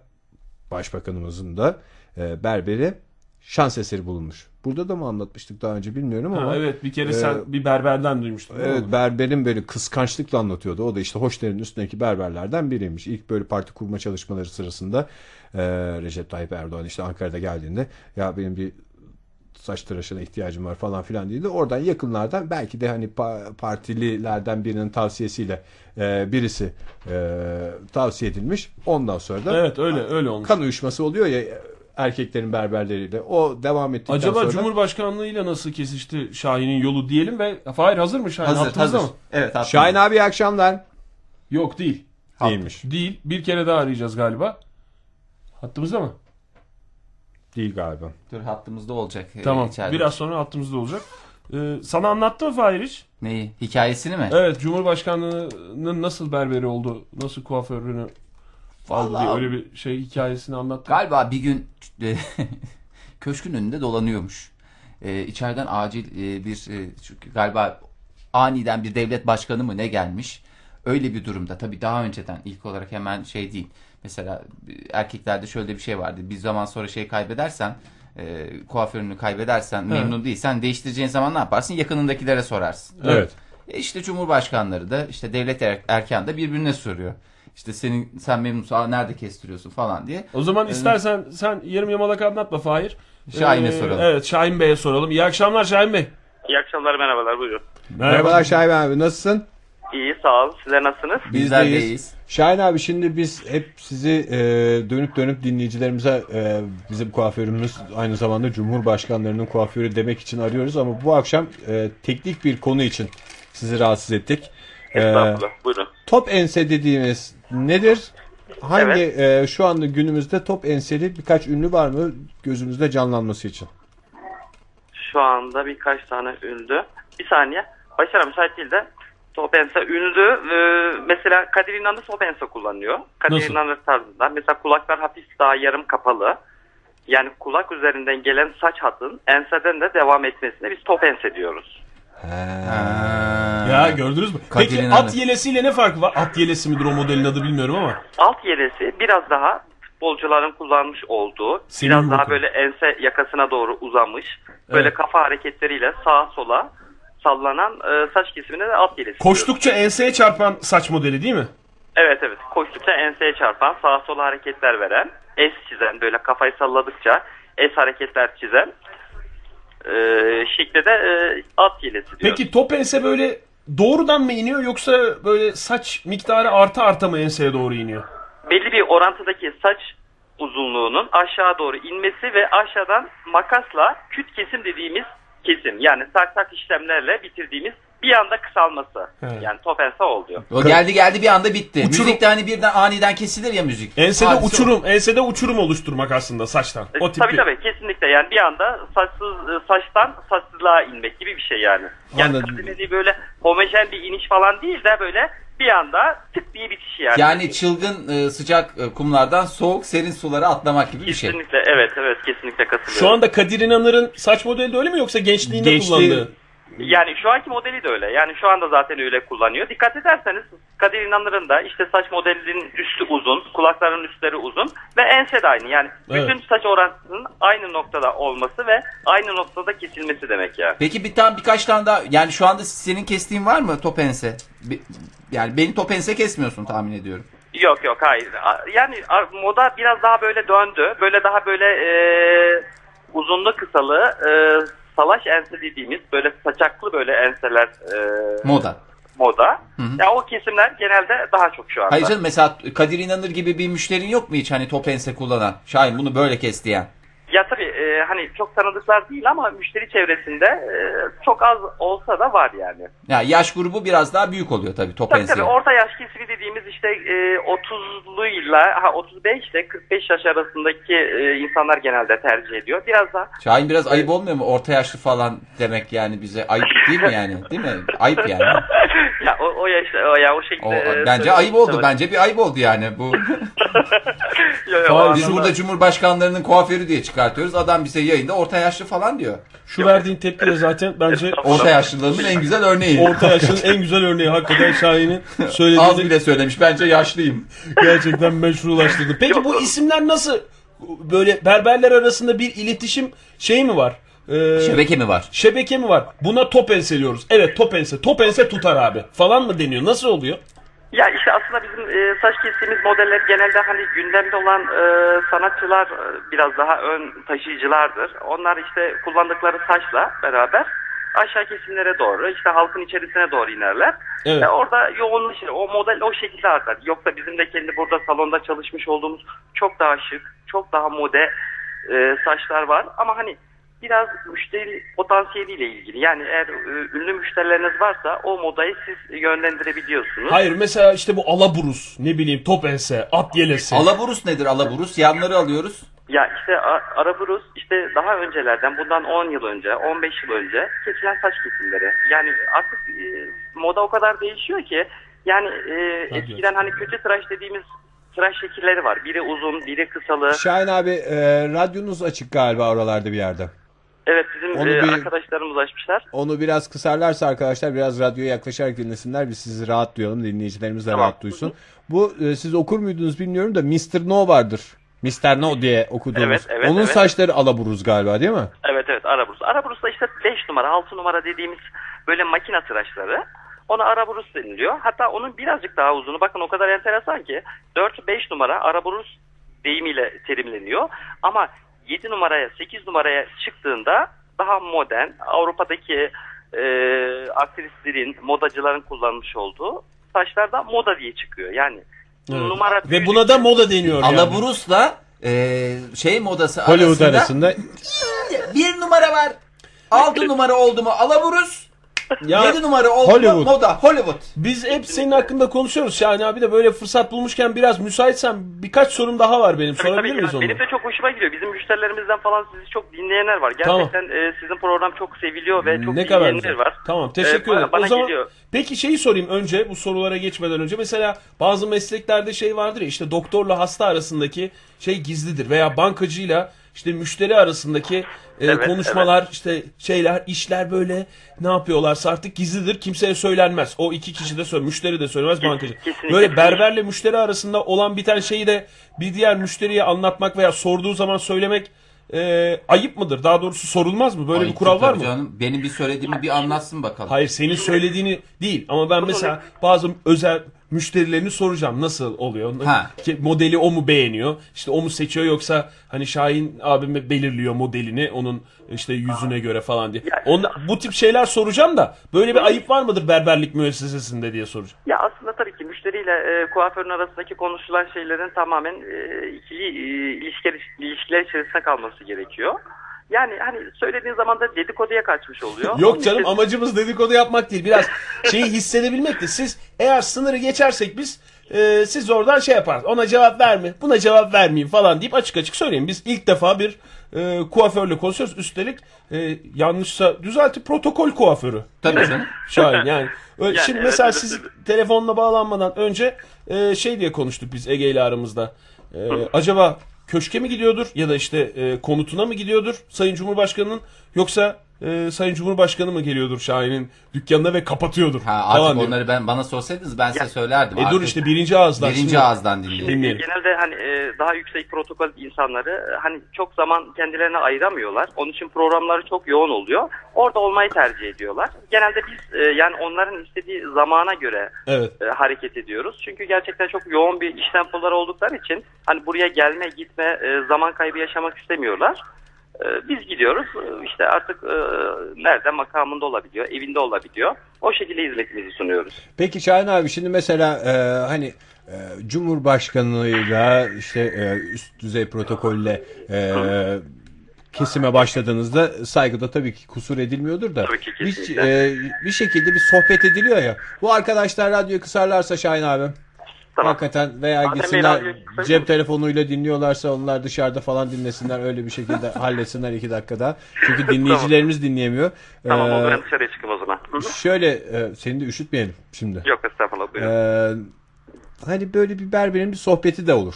Başbakanımızın da e, berberi şans eseri bulunmuş. Burada da mı anlatmıştık daha önce bilmiyorum ama. Ha, evet bir kere Ee, sen bir berberden duymuştun. Evet mi? berberin böyle kıskançlıkla anlatıyordu. O da işte Hoşder'in üstündeki berberlerden biriymiş. İlk böyle parti kurma çalışmaları sırasında e, Recep Tayyip Erdoğan işte Ankara'da geldiğinde ya benim bir saç tıraşına ihtiyacım var falan filan dedi. Oradan yakınlardan belki de hani pa- partililerden birinin tavsiyesiyle e, birisi e, tavsiye edilmiş. Ondan sonra da Evet öyle öyle olmuş. kan uyuşması oluyor ya erkeklerin berberleriyle. O devam ettikten Acaba sonra Cumhurbaşkanlığıyla nasıl kesişti Şahin'in yolu diyelim ve Fahir hazır mı Şahin? Hazır hazır. mı? Evet hattımızda. Şahin abi iyi akşamlar. Yok değil. Değilmiş. Değil. Bir kere daha arayacağız galiba. Hattımızda mı? Değil galiba. Dur hattımızda olacak. e, Tamam. içeride. Biraz sonra hattımızda olacak. Ee, sana anlattı mı Fahir hiç? Neyi? Hikayesini mi? Evet. Cumhurbaşkanlığının nasıl berberi oldu? Nasıl kuaförünü aldı diye öyle bir şey hikayesini anlattı. Galiba bir gün e, köşkün önünde dolanıyormuş. E, içeriden acil e, bir e, çünkü galiba aniden bir devlet başkanı mı ne gelmiş. Öyle bir durumda tabii daha önceden ilk olarak hemen şey değil. Mesela e, erkeklerde şöyle bir şey vardı. Bir zaman sonra şey kaybedersen e, kuaförünü kaybedersen memnun değilsen değiştireceğin zaman ne yaparsın? Yakınındakilere sorarsın. Evet. E işte Cumhurbaşkanları da işte devlet er- erken de birbirine soruyor. İşte senin sen memnunsun aa, nerede kestiriyorsun falan diye. O zaman istersen sen yarım yamalak anlatma Fahir. Şahin'e Ee, soralım. Evet Şahin Bey'e soralım. İyi akşamlar Şahin Bey. İyi akşamlar merhabalar buyurun. Merhabalar Şahin abi nasılsın? İyi sağ olun. Sizler nasılsınız? Bizler Bizdeyiz. deyiz. Şahin abi şimdi biz hep sizi e, dönüp dönüp dinleyicilerimize e, bizim kuaförümüz aynı zamanda Cumhurbaşkanlarının kuaförü demek için arıyoruz ama bu akşam e, teknik bir konu için sizi rahatsız ettik. E, Estağfurullah. Buyurun. top ense dediğimiz nedir? Hangi e, şu anda günümüzde top enseli birkaç ünlü var mı gözümüzde canlanması için? Şu anda birkaç tane ünlü. Bir saniye. Başarı müsait değil de Topensa ünlü. Ee, mesela Kadir İnanır Topensa kullanıyor. Kadir Nasıl? İnanır tarzında. Mesela kulaklar hafif daha yarım kapalı. Yani kulak üzerinden gelen saç hatın enseden de devam etmesine biz topense diyoruz. Ha. Ya gördünüz mü? Kadir Peki İnanır. at yelesiyle ne farkı var? At yelesi midir o modelin adı bilmiyorum ama. Alt yelesi biraz daha futbolcuların kullanmış olduğu, Senin biraz daha bakın? böyle ense yakasına doğru uzamış, böyle Evet. kafa hareketleriyle sağa sola sallanan e, saç kesimine de alt yelesi. diyoruz. Koştukça enseye çarpan saç modeli değil mi? Evet evet. Koştukça enseye çarpan, sağa sola hareketler veren, es çizen, böyle kafayı salladıkça es hareketler çizen e, şekle de e, at yelesi diyoruz. Peki top ense böyle doğrudan mı iniyor yoksa böyle saç miktarı arta arta mı enseye doğru iniyor? belli bir orantıdaki saç uzunluğunun aşağı doğru inmesi ve aşağıdan makasla küt kesim dediğimiz kesim yani tak işlemlerle bitirdiğimiz bir anda kısalması. Evet. Yani topensa oluyor. O geldi geldi bir anda bitti. Uçurum- Müzik de hani birden aniden kesilir ya müzik. Ensede Hadise uçurum, ensede uçurum oluşturmak aslında saçtan. O tip tabii bir- tabii kesinlikle yani bir anda saçsız saçtan saçsızlığa inmek gibi bir şey yani. Yani böyle homojen bir iniş falan değil de böyle bir anda tık diye bitiş yani. Yani çılgın e, sıcak e, kumlardan soğuk serin sulara atlamak gibi bir şey. kesinlikle evet evet kesinlikle katılıyorum. Şu anda Kadir İnanır'ın saç modeli de öyle mi yoksa gençliğinde Gençliği- kullandığı? Yani şu anki modeli de öyle. Yani şu anda zaten öyle kullanıyor. Dikkat ederseniz Kadir İnanır'ın da işte saç modelinin üstü uzun, kulakların üstleri uzun ve ense de aynı. Yani Evet. bütün saç orantısının aynı noktada olması ve aynı noktada kesilmesi demek yani. Peki bir tane birkaç tane daha yani şu anda senin kestiğin var mı topense? Bi- Yani beni topense kesmiyorsun tahmin ediyorum. Yok yok hayır. Yani moda biraz daha böyle döndü. Böyle daha böyle e, uzunlu kısalı e, salaş ense dediğimiz böyle saçaklı böyle enseler e, Moda. moda. Ya o kesimler genelde daha çok şu anda. Hayır canım mesela Kadir İnanır gibi bir müşterin yok mu hiç hani topense kullanan? Şahin bunu böyle kes diyen. Ya tabii e, hani çok tanıdıklar değil ama müşteri çevresinde e, çok az olsa da var yani. Ya yaş grubu biraz daha büyük oluyor tabii Tabii topense. tabii orta yaş kesimi dediğimiz işte e, 30'lu ile ha 35 ile 45 yaş arasındaki e, insanlar genelde tercih ediyor. Biraz da Şahin biraz ayıp olmuyor mu? Orta yaşlı falan demek yani bize ayıp değil mi yani? Değil mi? Ayıp yani. ya o, o yaşta o ya o şekilde O, e, bence ayıp oldu. Evet. Bence bir ayıp oldu yani. Bu Yo, yo, biz burada cumhurbaşkanlarının kuaförü diye çıkartıyoruz. Adam bize yayında orta yaşlı falan diyor. Şu verdiğin tepki de zaten bence Orta yaşlılığının en güzel örneği. orta yaşın en güzel örneği hakikaten Şahin'in Az söylediğini bile söylemiş. Bence yaşlıyım. gerçekten meşrulaştırdı. Peki Yok. bu isimler nasıl böyle berberler arasında bir iletişim şey mi var? Ee, Şebeke mi var? şebeke mi var? Buna top enseliyoruz. Evet top ense. Top ense tutar abi. Falan mı deniyor? Nasıl oluyor? Ya işte aslında bizim e, saç kestiğimiz modeller genelde hani gündemde olan e, sanatçılar e, biraz daha ön taşıyıcılardır. Onlar işte kullandıkları saçla beraber aşağı kesimlere doğru işte halkın içerisine doğru inerler. Evet. Ve orada yoğunlaşır. O model o şekilde artar. Yoksa bizim de kendi burada salonda çalışmış olduğumuz çok daha şık, çok daha mode e, saçlar var. Ama hani biraz müşteri potansiyeliyle ilgili. Yani eğer e, ünlü müşterileriniz varsa o modayı siz yönlendirebiliyorsunuz. Hayır mesela işte bu alaburus ne bileyim top ense, at yelesi. Alaburus nedir alaburus? Yanları alıyoruz. Ya işte Araburus işte daha öncelerden bundan 10 yıl önce 15 yıl önce kesilen saç kesimleri. Yani artık e, moda o kadar değişiyor ki yani e, eskiden hani kötü tıraş dediğimiz tıraş şekilleri var. Biri uzun biri kısalı. Şahin abi e, radyonuz açık galiba oralarda bir yerde. Evet bizim Onu e, bir- arkadaşlarımız açmışlar. Onu biraz kısarlarsa arkadaşlar biraz radyoya yaklaşarak dinlesinler. Biz sizi rahat duyalım. Dinleyicilerimiz de Tamam. rahat duysun. Bu e, siz okur muydunuz bilmiyorum da Mr. No vardır. Mr. No diye okuduğunuz. Evet, evet, Onun evet. saçları alaburuz galiba değil mi? Evet evet Araburus. Araburus da işte 5 numara 6 numara dediğimiz böyle makine tıraşları. Ona araburus deniliyor. Hatta onun birazcık daha uzunu bakın o kadar enteresan ki 4-5 numara araburus deyimiyle terimleniyor. Ama 7 numaraya 8 numaraya çıktığında daha modern Avrupa'daki e, aktrislerin, modacıların kullanmış olduğu saçlarda moda diye çıkıyor. Yani Evet. numara Ve buna da moda deniyor yani. Alaburus'la e, şey modası Hollywood arasında, arasında bir numara var. Altı numara oldu mu Alaburus. Ya- Yedi numara oldu Hollywood. moda Hollywood. Biz hep senin hakkında konuşuyoruz Şahin abi de böyle fırsat bulmuşken biraz müsaitsen birkaç sorum daha var benim. Tabii, Sorabilir tabii. miyiz Yani onu? Benim de çok hoşuma gidiyor. Bizim müşterilerimizden falan sizi çok dinleyenler var. Gerçekten e, sizin program çok seviliyor ve çok ne kadar dinleyenler güzel. var. Tamam teşekkür E, bana- ederim. Bana o zaman geliyor. peki şeyi sorayım önce bu sorulara geçmeden önce. Mesela bazı mesleklerde şey vardır ya işte doktorla hasta arasındaki şey gizlidir veya bankacıyla işte müşteri arasındaki e, Evet, konuşmalar işte şeyler işler böyle ne yapıyorlarsa artık gizlidir kimseye söylenmez. O iki kişi de söyle müşteri de söylemez bankacı. kesinlikle. Böyle berberle müşteri arasında olan biten şeyi de bir diğer müşteriye anlatmak veya sorduğu zaman söylemek e, ayıp mıdır? Daha doğrusu sorulmaz mı? Böyle Ay, bir kural var mı? Canım, benim bir söylediğimi bir anlatsın bakalım. Hayır senin söylediğini değil ama ben mesela bazı özel müşterilerini soracağım nasıl oluyor? Ha. Ki Modeli o mu beğeniyor? İşte o mu seçiyor yoksa hani Şahin abime belirliyor modelini onun işte yüzüne göre falan diye. Onda, bu tip şeyler soracağım da böyle bir ayıp var mıdır berberlik müessesesinde diye soracağım. Ya aslında tabii ki müşteriyle e, kuaförün arasındaki konuşulan şeylerin tamamen e, ikili e, ilişkiler, ilişkiler içerisinde kalması gerekiyor. Yani hani söylediğin zaman da dedikoduya kaçmış oluyor. Onun Yok canım için- amacımız dedikodu yapmak değil. Biraz şeyi hissedebilmekti. Siz eğer sınırı geçersek biz e, siz oradan şey yaparsınız. Ona cevap verme, buna cevap vermeyin falan deyip açık açık söyleyin. Biz ilk defa bir e, kuaförle konuşuyoruz. Üstelik e, yanlışsa düzelti protokol kuaförü. Tabii canım. Şahin yani. Öyle- Yani Şimdi evet, mesela evet, siz evet. telefonla bağlanmadan önce e, şey diye konuştuk biz Ege ile aramızda. E, acaba köşke mi gidiyordur ya da işte e, konutuna mı gidiyordur Sayın Cumhurbaşkanı'nın? Yoksa e, Sayın Cumhurbaşkanı mı geliyordur Şahin'in dükkanına ve kapatıyordur Ha, falan artık diyor. onları ben bana sorsaydınız ben size söylerdim. E dur işte birinci ağızdan. birinci şimdi- ağızdan. Dinleyelim. Genelde hani e, daha yüksek protokol insanları e, hani çok zaman kendilerine ayıramıyorlar. Onun için programları çok yoğun oluyor. Orada olmayı tercih ediyorlar. Genelde biz e, yani onların istediği zamana göre Evet. e, hareket ediyoruz. Çünkü gerçekten çok yoğun bir iş tempoları oldukları için hani buraya gelme gitme e, zaman kaybı yaşamak istemiyorlar. E, biz gidiyoruz E, işte artık e, nerede makamında olabiliyor, evinde olabiliyor. O şekilde hizmetimizi sunuyoruz. Peki Şahin abi şimdi mesela e, hani e, Cumhurbaşkanıyla işte e, üst düzey protokolle e, kesime başladığınızda saygıda tabii ki kusur edilmiyordur da Tabii ki, bir, e, bir şekilde bir sohbet ediliyor ya. Bu arkadaşlar radyoyu kısarlarsa Şahin abi Tamam. hakikaten veya Bey gitsinler cep telefonuyla dinliyorlarsa onlar dışarıda falan dinlesinler öyle bir şekilde halletsinler iki dakikada. Çünkü dinleyicilerimiz dinleyemiyor. Tamam Ee, ben dışarıya çıkayım o zaman. Hı hı. Şöyle e, seni de üşütmeyelim şimdi. Yok estağfurullah buyurun. Ee, hani böyle bir berberin bir sohbeti de olur.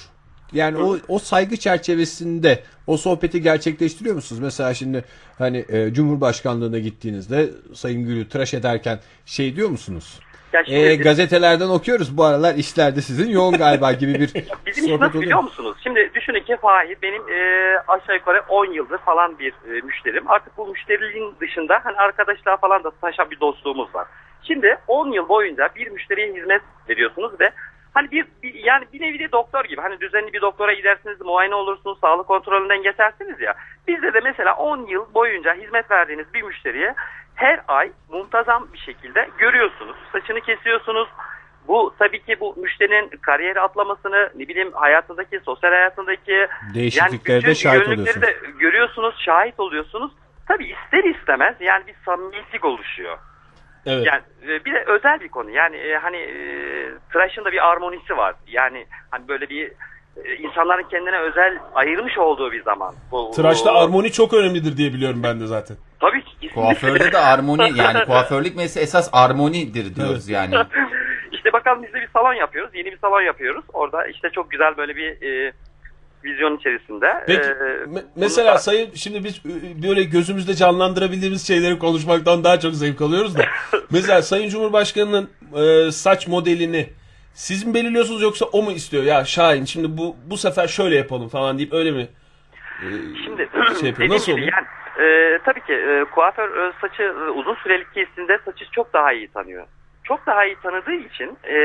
Yani o, o saygı çerçevesinde o sohbeti gerçekleştiriyor musunuz? Mesela şimdi hani e, Cumhurbaşkanlığına gittiğinizde Sayın Gül'ü tıraş ederken şey diyor musunuz? Ya şimdi E, gazetelerden okuyoruz bu aralar işlerde sizin yoğun galiba gibi bir Bizim iş nasıl biliyor musunuz? Şimdi düşünün ki Fahir benim e, aşağı yukarı 10 yıldır falan bir e, müşterim. Artık bu müşteriliğin dışında hani arkadaşlar falan da taşan bir dostluğumuz var. Şimdi 10 yıl boyunca bir müşteriye hizmet veriyorsunuz ve hani bir, bir yani bir nevi de doktor gibi hani düzenli bir doktora gidersiniz, muayene olursunuz, sağlık kontrolünden geçersiniz ya. Bizde de mesela 10 yıl boyunca hizmet verdiğiniz bir müşteriye her ay muntazam bir şekilde görüyorsunuz. Saçını kesiyorsunuz, bu tabii ki bu müşterinin kariyeri atlamasını, ne bileyim hayatındaki, sosyal hayatındaki Değişikliklere bütün de şahit oluyorsunuz. de görüyorsunuz, şahit oluyorsunuz. Tabii ister istemez yani bir samimiyetlik oluşuyor. Evet. Yani e, bir de özel bir konu. Yani e, hani e, tıraşın da bir armonisi var. Yani hani böyle bir insanların kendine özel ayırmış olduğu bir zaman. Bu, Tıraşta armoni çok önemlidir diye biliyorum ben de zaten. Tabii ki. kesinlikle. Kuaförde de armoni yani kuaförlük mesleği esas armonidir diyoruz yani. İşte bakalım biz de bir salon yapıyoruz. Yeni bir salon yapıyoruz. Orada işte çok güzel böyle bir e, vizyon içerisinde. Peki e, me- mesela bunu- sayın şimdi biz böyle gözümüzde canlandırabildiğimiz şeyleri konuşmaktan daha çok zevk alıyoruz da. mesela Sayın Cumhurbaşkanı'nın e, saç modelini siz mi belirliyorsunuz yoksa o mu istiyor? Ya Şahin şimdi bu bu sefer şöyle yapalım falan deyip öyle mi? e, Şimdi şey yapıyor. Nasıl oluyor? yani e, tabii ki e, kuaför e, saçı e, uzun sürelik kestiğinde saçı çok daha iyi tanıyor. çok daha iyi tanıdığı için e,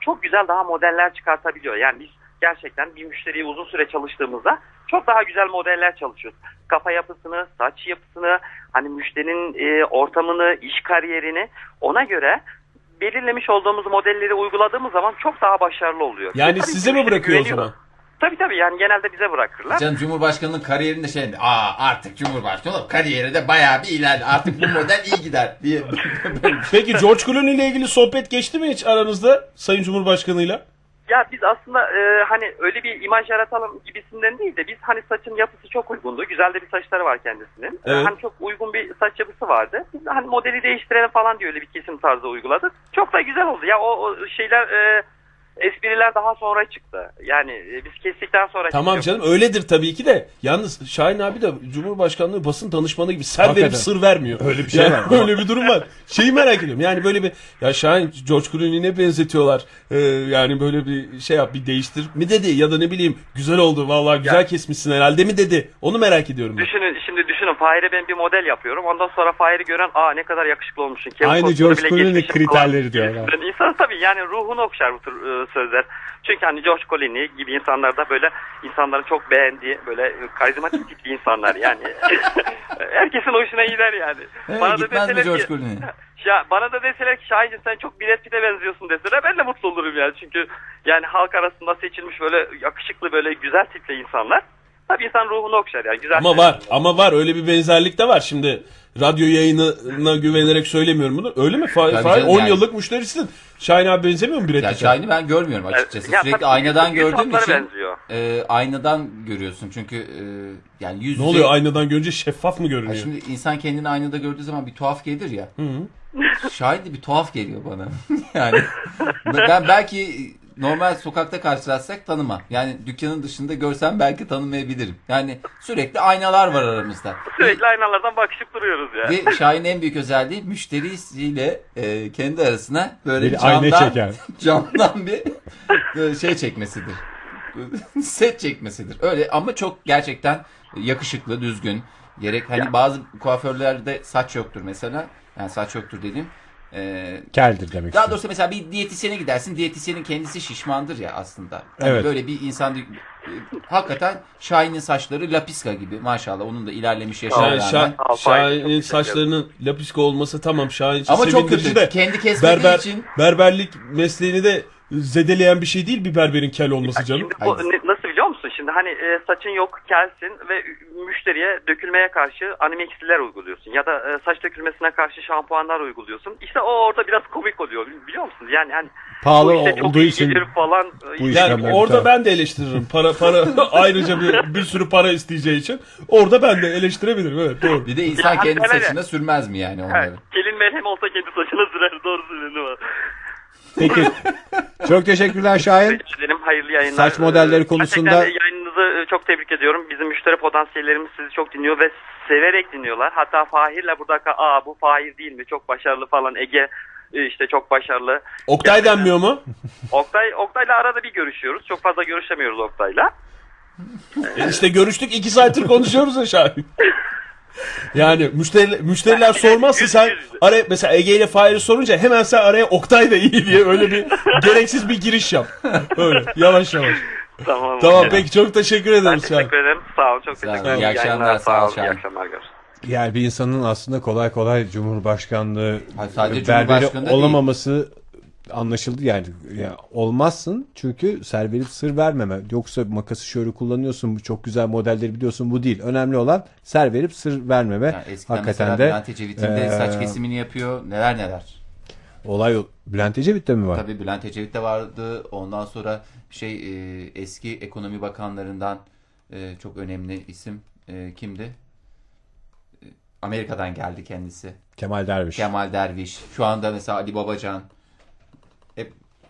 çok güzel daha modeller çıkartabiliyor. Yani biz gerçekten bir müşteriye uzun süre çalıştığımızda çok daha güzel modeller çalışıyoruz. Kafa yapısını, saç yapısını, hani müşterinin e, ortamını, iş kariyerini ona göre belirlemiş olduğumuz modelleri uyguladığımız zaman çok daha başarılı oluyor. Yani Tabii size mi bırakıyor o zaman? Tabii tabii yani genelde bize bırakırlar. Canım Cumhurbaşkanı'nın kariyerinde şey aa artık Cumhurbaşkanı oğlum kariyeri de bayağı bir ilerledi. Artık bu model iyi gider diye. Peki George Clooney ile ilgili sohbet geçti mi hiç aranızda Sayın Cumhurbaşkanı'yla? Ya biz aslında e, hani öyle bir imaj yaratalım gibisinden değil de biz hani saçın yapısı çok uygundu. Güzel de bir saçları var kendisinin. Evet. hani çok uygun bir saç yapısı vardı. Biz hani modeli değiştirelim falan diye öyle bir kesim tarzı uyguladık. Çok da güzel oldu. Ya o, o şeyler e, espriler daha sonra çıktı. Yani e, biz kestikten sonra Tamam çıktı. canım öyledir tabii ki de. Yalnız Şahin abi de Cumhurbaşkanlığı basın danışmanı gibi ser verip sır vermiyor. Öyle bir şey Yani var. Öyle bir durum var. Şeyi merak ediyorum. Yani böyle bir ya Şahin George Clooney'e ne benzetiyorlar? Ee, yani böyle bir şey yap bir değiştir mi dedi ya da ne bileyim güzel oldu vallahi güzel Ya. kesmişsin herhalde mi dedi. Onu merak ediyorum. ben. Düşünün şimdi düşünün Fahir'e ben bir model yapıyorum. Ondan sonra Fahir'i gören aa ne kadar yakışıklı olmuşsun. Kevin Aynı George bile Clooney geçmişim kriterleri diyorlar. Ben insan tabii yani ruhunu okşar bu tür e, sözler. Çünkü hani George Clooney gibi insanlar da böyle insanların çok beğendiği böyle karizmatik tipli insanlar yani. Herkesin hoşuna gider yani. He, gitmez mi deseler George ki- Clooney? Ya bana da deseler ki Şahin'cim sen çok Brad Pitt'e benziyorsun deseler ben de mutlu olurum yani. Çünkü yani halk arasında seçilmiş böyle yakışıklı böyle güzel tipli insanlar. Tabii insan ruhunu okşar yani. Güzel Ama var ama var öyle bir benzerlik de var. Şimdi radyo yayınına güvenerek söylemiyorum bunu. Öyle mi? Fa- Tabii Fa- canım 10 yani. yıllık müşterisin. Şahin abi benzemiyor mu Brad Ya Pitt'e? Şahin'i ben görmüyorum açıkçası. Ya Sürekli tabii aynadan gördüğüm için benziyor. e, aynadan görüyorsun. Çünkü e, yani yüz Ne yüze- oluyor aynadan görünce şeffaf mı görünüyor? şimdi insan kendini aynada gördüğü zaman bir tuhaf gelir ya. Şahit de bir tuhaf geliyor bana. yani ben belki normal sokakta karşılaşsak tanımam. Yani dükkanın dışında görsem belki tanımayabilirim. Yani sürekli aynalar var aramızda. Sürekli aynalardan bakışıp duruyoruz ya. Ve Şahin'in en büyük özelliği müşterisiyle e, kendi arasına böyle Bir ayna camdan, çeker. camdan bir e, şey çekmesidir. Set çekmesidir. Öyle ama çok gerçekten yakışıklı, düzgün. Gerek hani bazı kuaförlerde saç yoktur mesela. Yani saç yoktur dediğim. E, Keldir demek daha doğrusu mesela bir diyetisyene gidersin. Diyetisyenin kendisi şişmandır ya aslında. Hani Evet. Böyle bir insan e, hakikaten Şahin'in saçları lapiska gibi maşallah. Onun da ilerlemiş yaşına Yani. Şah- Şahin'in saçlarının lapiska olması tamam Şahin için Ama çok kötü. de Kendi kesmediği berber, için berberlik mesleğini de zedeleyen bir şey değil bir berberin kel olması canım. Şimdi bu nasıl musun? Şimdi hani e, saçın yok kelsin ve müşteriye dökülmeye karşı animexiler uyguluyorsun. Ya da e, saç dökülmesine karşı şampuanlar uyguluyorsun. İşte o orada biraz komik oluyor biliyor musun? Yani hani Pahalı bu işte çok olduğu için falan. e, bu Yani İşlemler, orada tabii. ben de eleştiririm. Para para ayrıca bir, bir sürü para isteyeceği için. Orada ben de eleştirebilirim. Evet doğru. bir de insan Ya, kendi evet, evet. saçına sürmez mi yani Evet, onları? kelin melhem olsa kendi saçına sürer. Doğru ama. Peki. Çok teşekkürler Şahin. Ederim. Hayırlı yayınlar. Saç modelleri Ee, konusunda- Gerçekten yayınınızı e, çok tebrik ediyorum. Bizim müşteri potansiyellerimiz sizi çok dinliyor ve severek dinliyorlar. Hatta Fahir'le burada aa bu Fahir değil mi? Çok başarılı falan. Ege e, işte çok başarılı. Oktay denmiyor mu? Oktay Oktay'la arada bir görüşüyoruz. Çok fazla görüşemiyoruz Oktay'la. E işte görüştük iki saattir konuşuyoruz Şahin. Yani müşteri, müşteriler sormazsa sen araya mesela Ege ile Fahir'i sorunca hemen sen araya Oktay da iyi diye öyle bir gereksiz bir giriş yap. Öyle yavaş yavaş. Tamam. Tamam Evet. peki çok teşekkür Ben ederiz Şahin. teşekkür ederim. Sağ olun. Çok Sağ olun. teşekkür ederim. İyi akşamlar, sağ ol İyi akşamlar. Görüşürüz. Yani bir insanın aslında kolay kolay Cumhurbaşkanlığı Hayır, sadece berberi Cumhurbaşkanı olamaması anlaşıldı yani. Ya olmazsın çünkü ser verip sır vermeme. Yoksa makası şöyle kullanıyorsun bu çok güzel modelleri biliyorsun bu değil. Önemli olan ser verip sır vermeme. Yani eskiden Hakikaten de Bülent Ecevit'in de eee, saç kesimini yapıyor. Neler neler. olay Bülent Ecevit'te mi var? Tabii Bülent Ecevit de vardı. Ondan sonra şey e, eski ekonomi bakanlarından e, çok önemli isim e, kimdi? E, Amerika'dan geldi kendisi. Kemal Derviş. Kemal Derviş. Şu anda mesela Ali Babacan.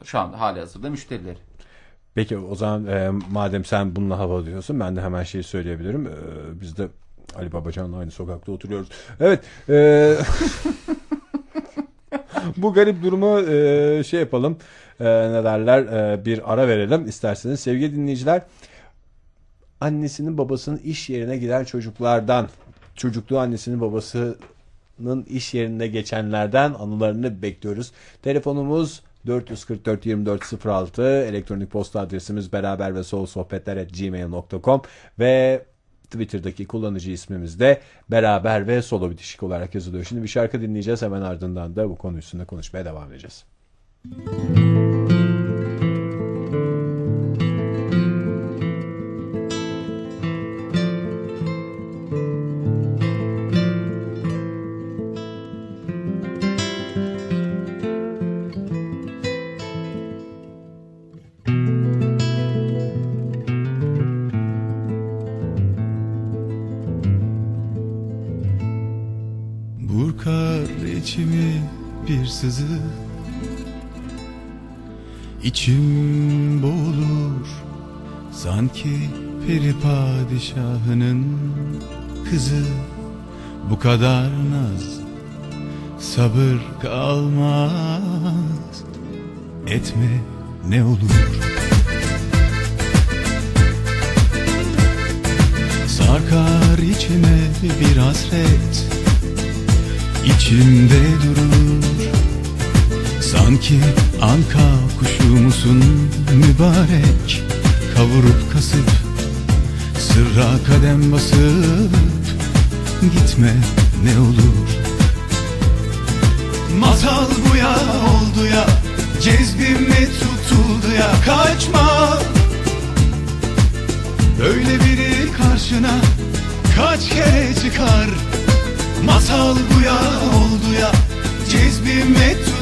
Şu anda hali hazırda müşterileri. Peki o zaman e, madem sen bununla hava diyorsun ben de hemen şeyi söyleyebilirim. E, biz de Ali Babacan'la aynı sokakta oturuyoruz. Evet. e, bu garip durumu e, şey yapalım. E, ne derler? E, bir ara verelim isterseniz. Sevgili dinleyiciler annesinin babasının iş yerine giden çocuklardan çocukluğu annesinin babası Arda'nın iş yerinde geçenlerden anılarını bekliyoruz. Telefonumuz 444 2406 elektronik posta adresimiz beraber ve sol sohbetler at gmail.com ve Twitter'daki kullanıcı ismimiz de beraber ve solo bitişik olarak yazılıyor. Şimdi bir şarkı dinleyeceğiz hemen ardından da bu konu üstünde konuşmaya devam edeceğiz. Burkar sızı İçim boğulur Sanki peri padişahının kızı. Bu kadar naz Sabır kalmaz. Etme ne olur. Sarkar içime bir hasret. İçimde durur Sanki anka kuşu musun mübarek? Kavurup kasıp Sırra kadem basıp Gitme ne olur. Masal bu ya oldu ya Cezbime tutuldu ya Kaçma. Böyle biri karşına Kaç kere çıkar? Masal bu ya oldu ya Cezbime tutuldu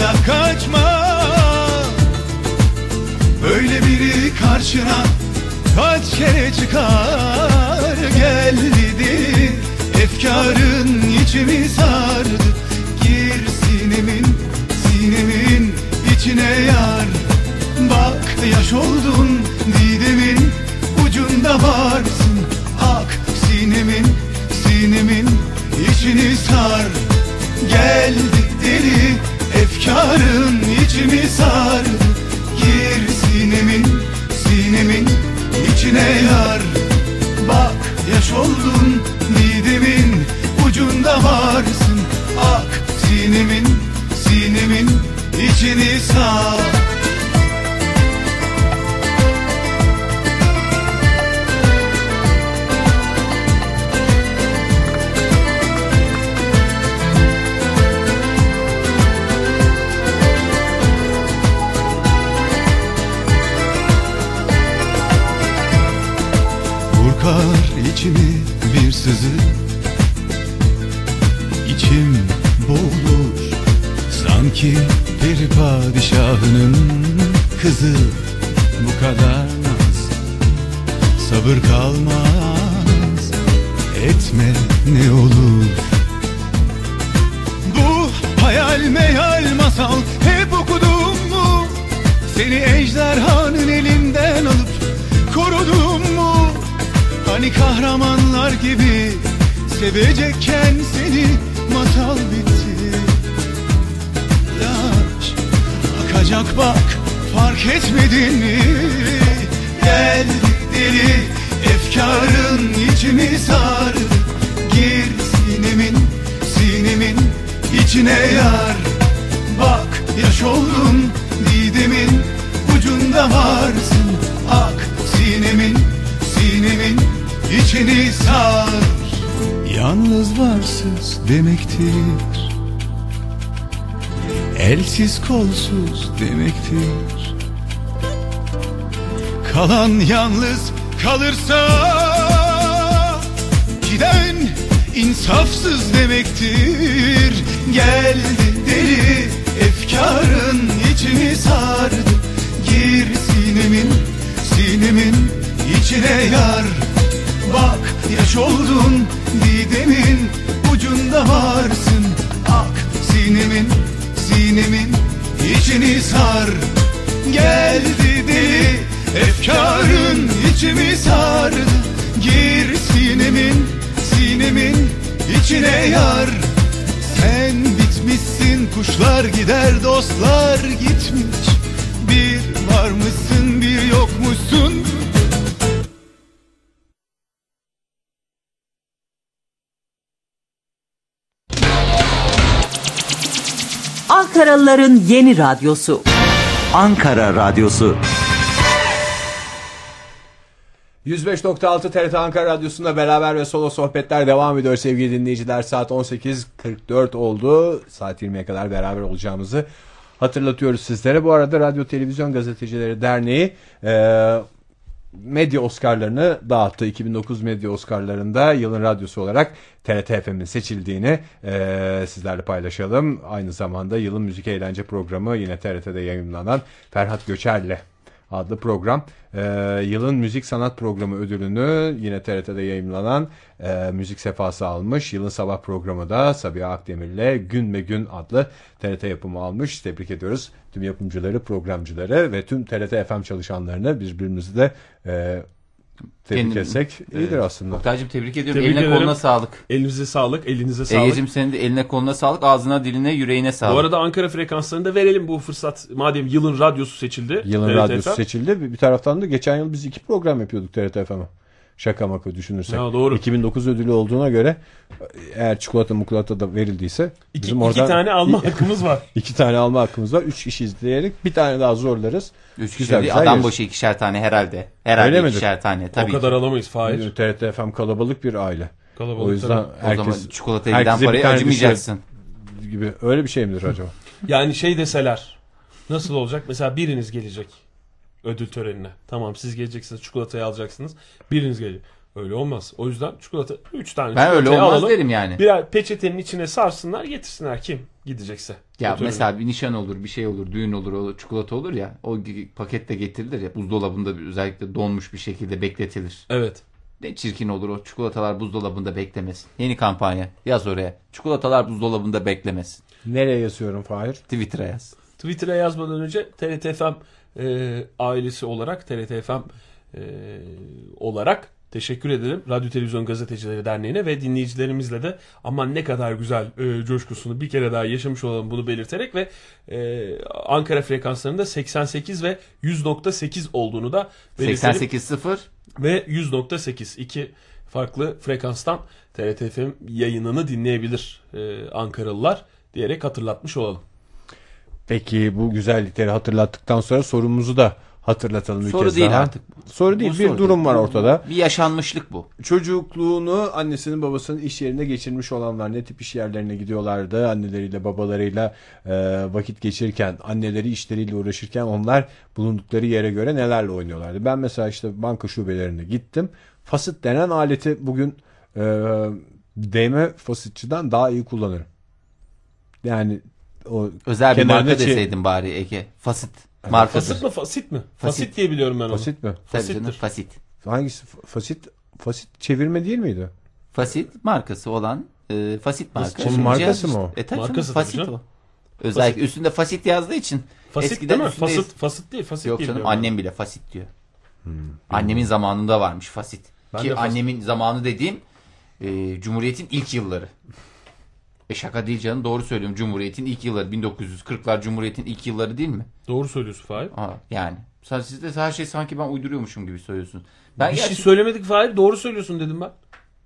ya Kaçma. Böyle biri karşına Kaç kere çıkar Gel dedi Efkarın içimi sardı. Gir sinemin Sinemin içine yar. Bak yaş oldun Didemin ucunda varsın. Ak sinemin Sinemin içini sar. Geldi efkarın içimi sardı Gir sinemin sinemin içine yar. Bak yaş oldun didemin ucunda varsın. Ak sinemin sinemin içini sar Varsız demektir. Elsiz kolsuz demektir. Kalan yalnız kalırsa Giden insafsız demektir. Geldi deli efkarın içimi sardı. Gir sinemin sinemin içine yar. Bak yaş oldun didemin ucunda varsın. Ak sinemin sinemin içini sar. Geldi deli efkarın içimi sardı Gir sinemin sinemin içine yar. Sen bitmişsin kuşlar gider dostlar gitmiş. Bir varmışsın bir yokmuşsun Ankaralıların yeni radyosu. Ankara Radyosu 105.6 TRT Ankara Radyosu'nda beraber ve solo sohbetler devam ediyor sevgili dinleyiciler. Saat 18.44 oldu. Saat 20'ye kadar beraber olacağımızı hatırlatıyoruz sizlere. Bu arada Radyo Televizyon Gazetecileri Derneği e, medya Oscar'larını dağıttı. 2009 medya Oscar'larında yılın radyosu olarak TRT FM'in seçildiğini e, sizlerle paylaşalım. Aynı zamanda yılın müzik eğlence programı yine TRT'de yayınlanan Ferhat Göçer'le adlı program. Ee, yılın müzik sanat programı ödülünü yine TRT'de yayınlanan e, Müzik Sefası almış. Yılın sabah programı da Sabiha Akdemir'le Gün ve Gün adlı TRT yapımı almış. Tebrik ediyoruz tüm yapımcıları, programcıları ve tüm TRT FM çalışanlarını birbirimizi de e, tebrik Kendim- etsek iyidir Evet. aslında. Oktay'cığım tebrik ediyorum. Tebrik eline ederim. koluna sağlık. Elinize sağlık, elinize sağlık. Ege'cim senin de eline koluna sağlık. Ağzına, diline, yüreğine sağlık. Bu arada Ankara frekanslarını da verelim bu fırsat. Madem yılın radyosu seçildi. Yılın TRT radyosu FM. seçildi. Bir bir taraftan da geçen yıl biz iki program yapıyorduk TRT FM'e. Şaka maka düşünürsek. Ya doğru. 2009 ödülü olduğuna göre eğer çikolata mukulata da verildiyse İki, bizim iki oradan tane alma hakkımız var. iki tane alma hakkımız var. Üç kişi izleyerek bir tane daha zorlarız. Üç Güzel, kişi güzel adam yeriz. başı ikişer tane herhalde. Herhalde Öyle midir? ikişer tane. Tabii o kadar ki. alamayız Fahir. TRT FM kalabalık bir aile. Kalabalık o yüzden tabii. O zaman herkes çikolataya giden parayı tane acımayacaksın. gibi öyle bir şey midir acaba? Yani şey deseler nasıl olacak? Mesela biriniz gelecek ödül törenine. Tamam siz geleceksiniz çikolatayı alacaksınız. Biriniz gelecek. Öyle olmaz. O yüzden çikolata 3 tane Ben öyle olmaz alalım. derim yani. Birer peçetenin içine sarsınlar getirsinler kim gidecekse. Ya O törene. mesela bir nişan olur, bir şey olur, düğün olur, o çikolata olur ya. O pakette getirilir ya buzdolabında bir- özellikle donmuş bir şekilde bekletilir. Evet. Ne çirkin olur o çikolatalar buzdolabında beklemesin. Yeni kampanya yaz oraya. Çikolatalar buzdolabında beklemesin. Nereye yazıyorum Fahir? Twitter'a yaz. Twitter'a yazmadan önce TRT FM e, ailesi olarak TRT FM e, olarak teşekkür ederim. Radyo Televizyon Gazetecileri Derneği'ne ve dinleyicilerimizle de aman ne kadar güzel e, coşkusunu bir kere daha yaşamış olalım bunu belirterek ve e, Ankara frekanslarında 88 ve 100.8 olduğunu da belirtelim. 88.0 Ve 100.8 iki farklı frekanstan TRT FM yayınını dinleyebilir e, Ankaralılar diyerek hatırlatmış olalım. Peki bu güzellikleri hatırlattıktan sonra sorumuzu da hatırlatalım bir Soru kez değil daha. artık. Soru değil Bu bir soru durum değil. var ortada. Bir yaşanmışlık bu. Çocukluğunu annesinin babasının iş yerinde geçirmiş olanlar ne tip iş yerlerine gidiyorlardı anneleriyle babalarıyla e, vakit geçirirken anneleri işleriyle uğraşırken onlar bulundukları yere göre nelerle oynuyorlardı. Ben mesela işte banka şubelerine gittim. Fasit denen aleti bugün e, değme fasitçiden daha iyi kullanırım. Yani o Özel bir marka çe- deseydin bari Ege. Fasit markası. Fasit mi fasit mi? Fasit, Fasit. diye biliyorum ben onu. fasit mi? Tabii canım, Fasittir. fasit. Hangisi fasit? Fasit çevirme değil miydi? Fasit markası olan e, fasit marka. Onun markası mı o? E tabii Markası fasit o. Özellikle üstünde fasit yazdığı için. Fasit eskiden değil mi? üstünde- Fasit, fasit değil, fasit Yok canım annem bile fasit diyor. Annemin zamanında varmış fasit. Ben Ki de fasit. annemin zamanı dediğim e, Cumhuriyet'in ilk yılları. E şaka değil canım doğru söylüyorum Cumhuriyet'in ilk yılları 1940'lar Cumhuriyet'in ilk yılları değil mi? Doğru söylüyorsun Fahir. Aa, yani. Siz de her şey sanki ben uyduruyormuşum gibi söylüyorsunuz. Ben Bir şey gerçi- söylemedik Fahir. Doğru söylüyorsun dedim ben.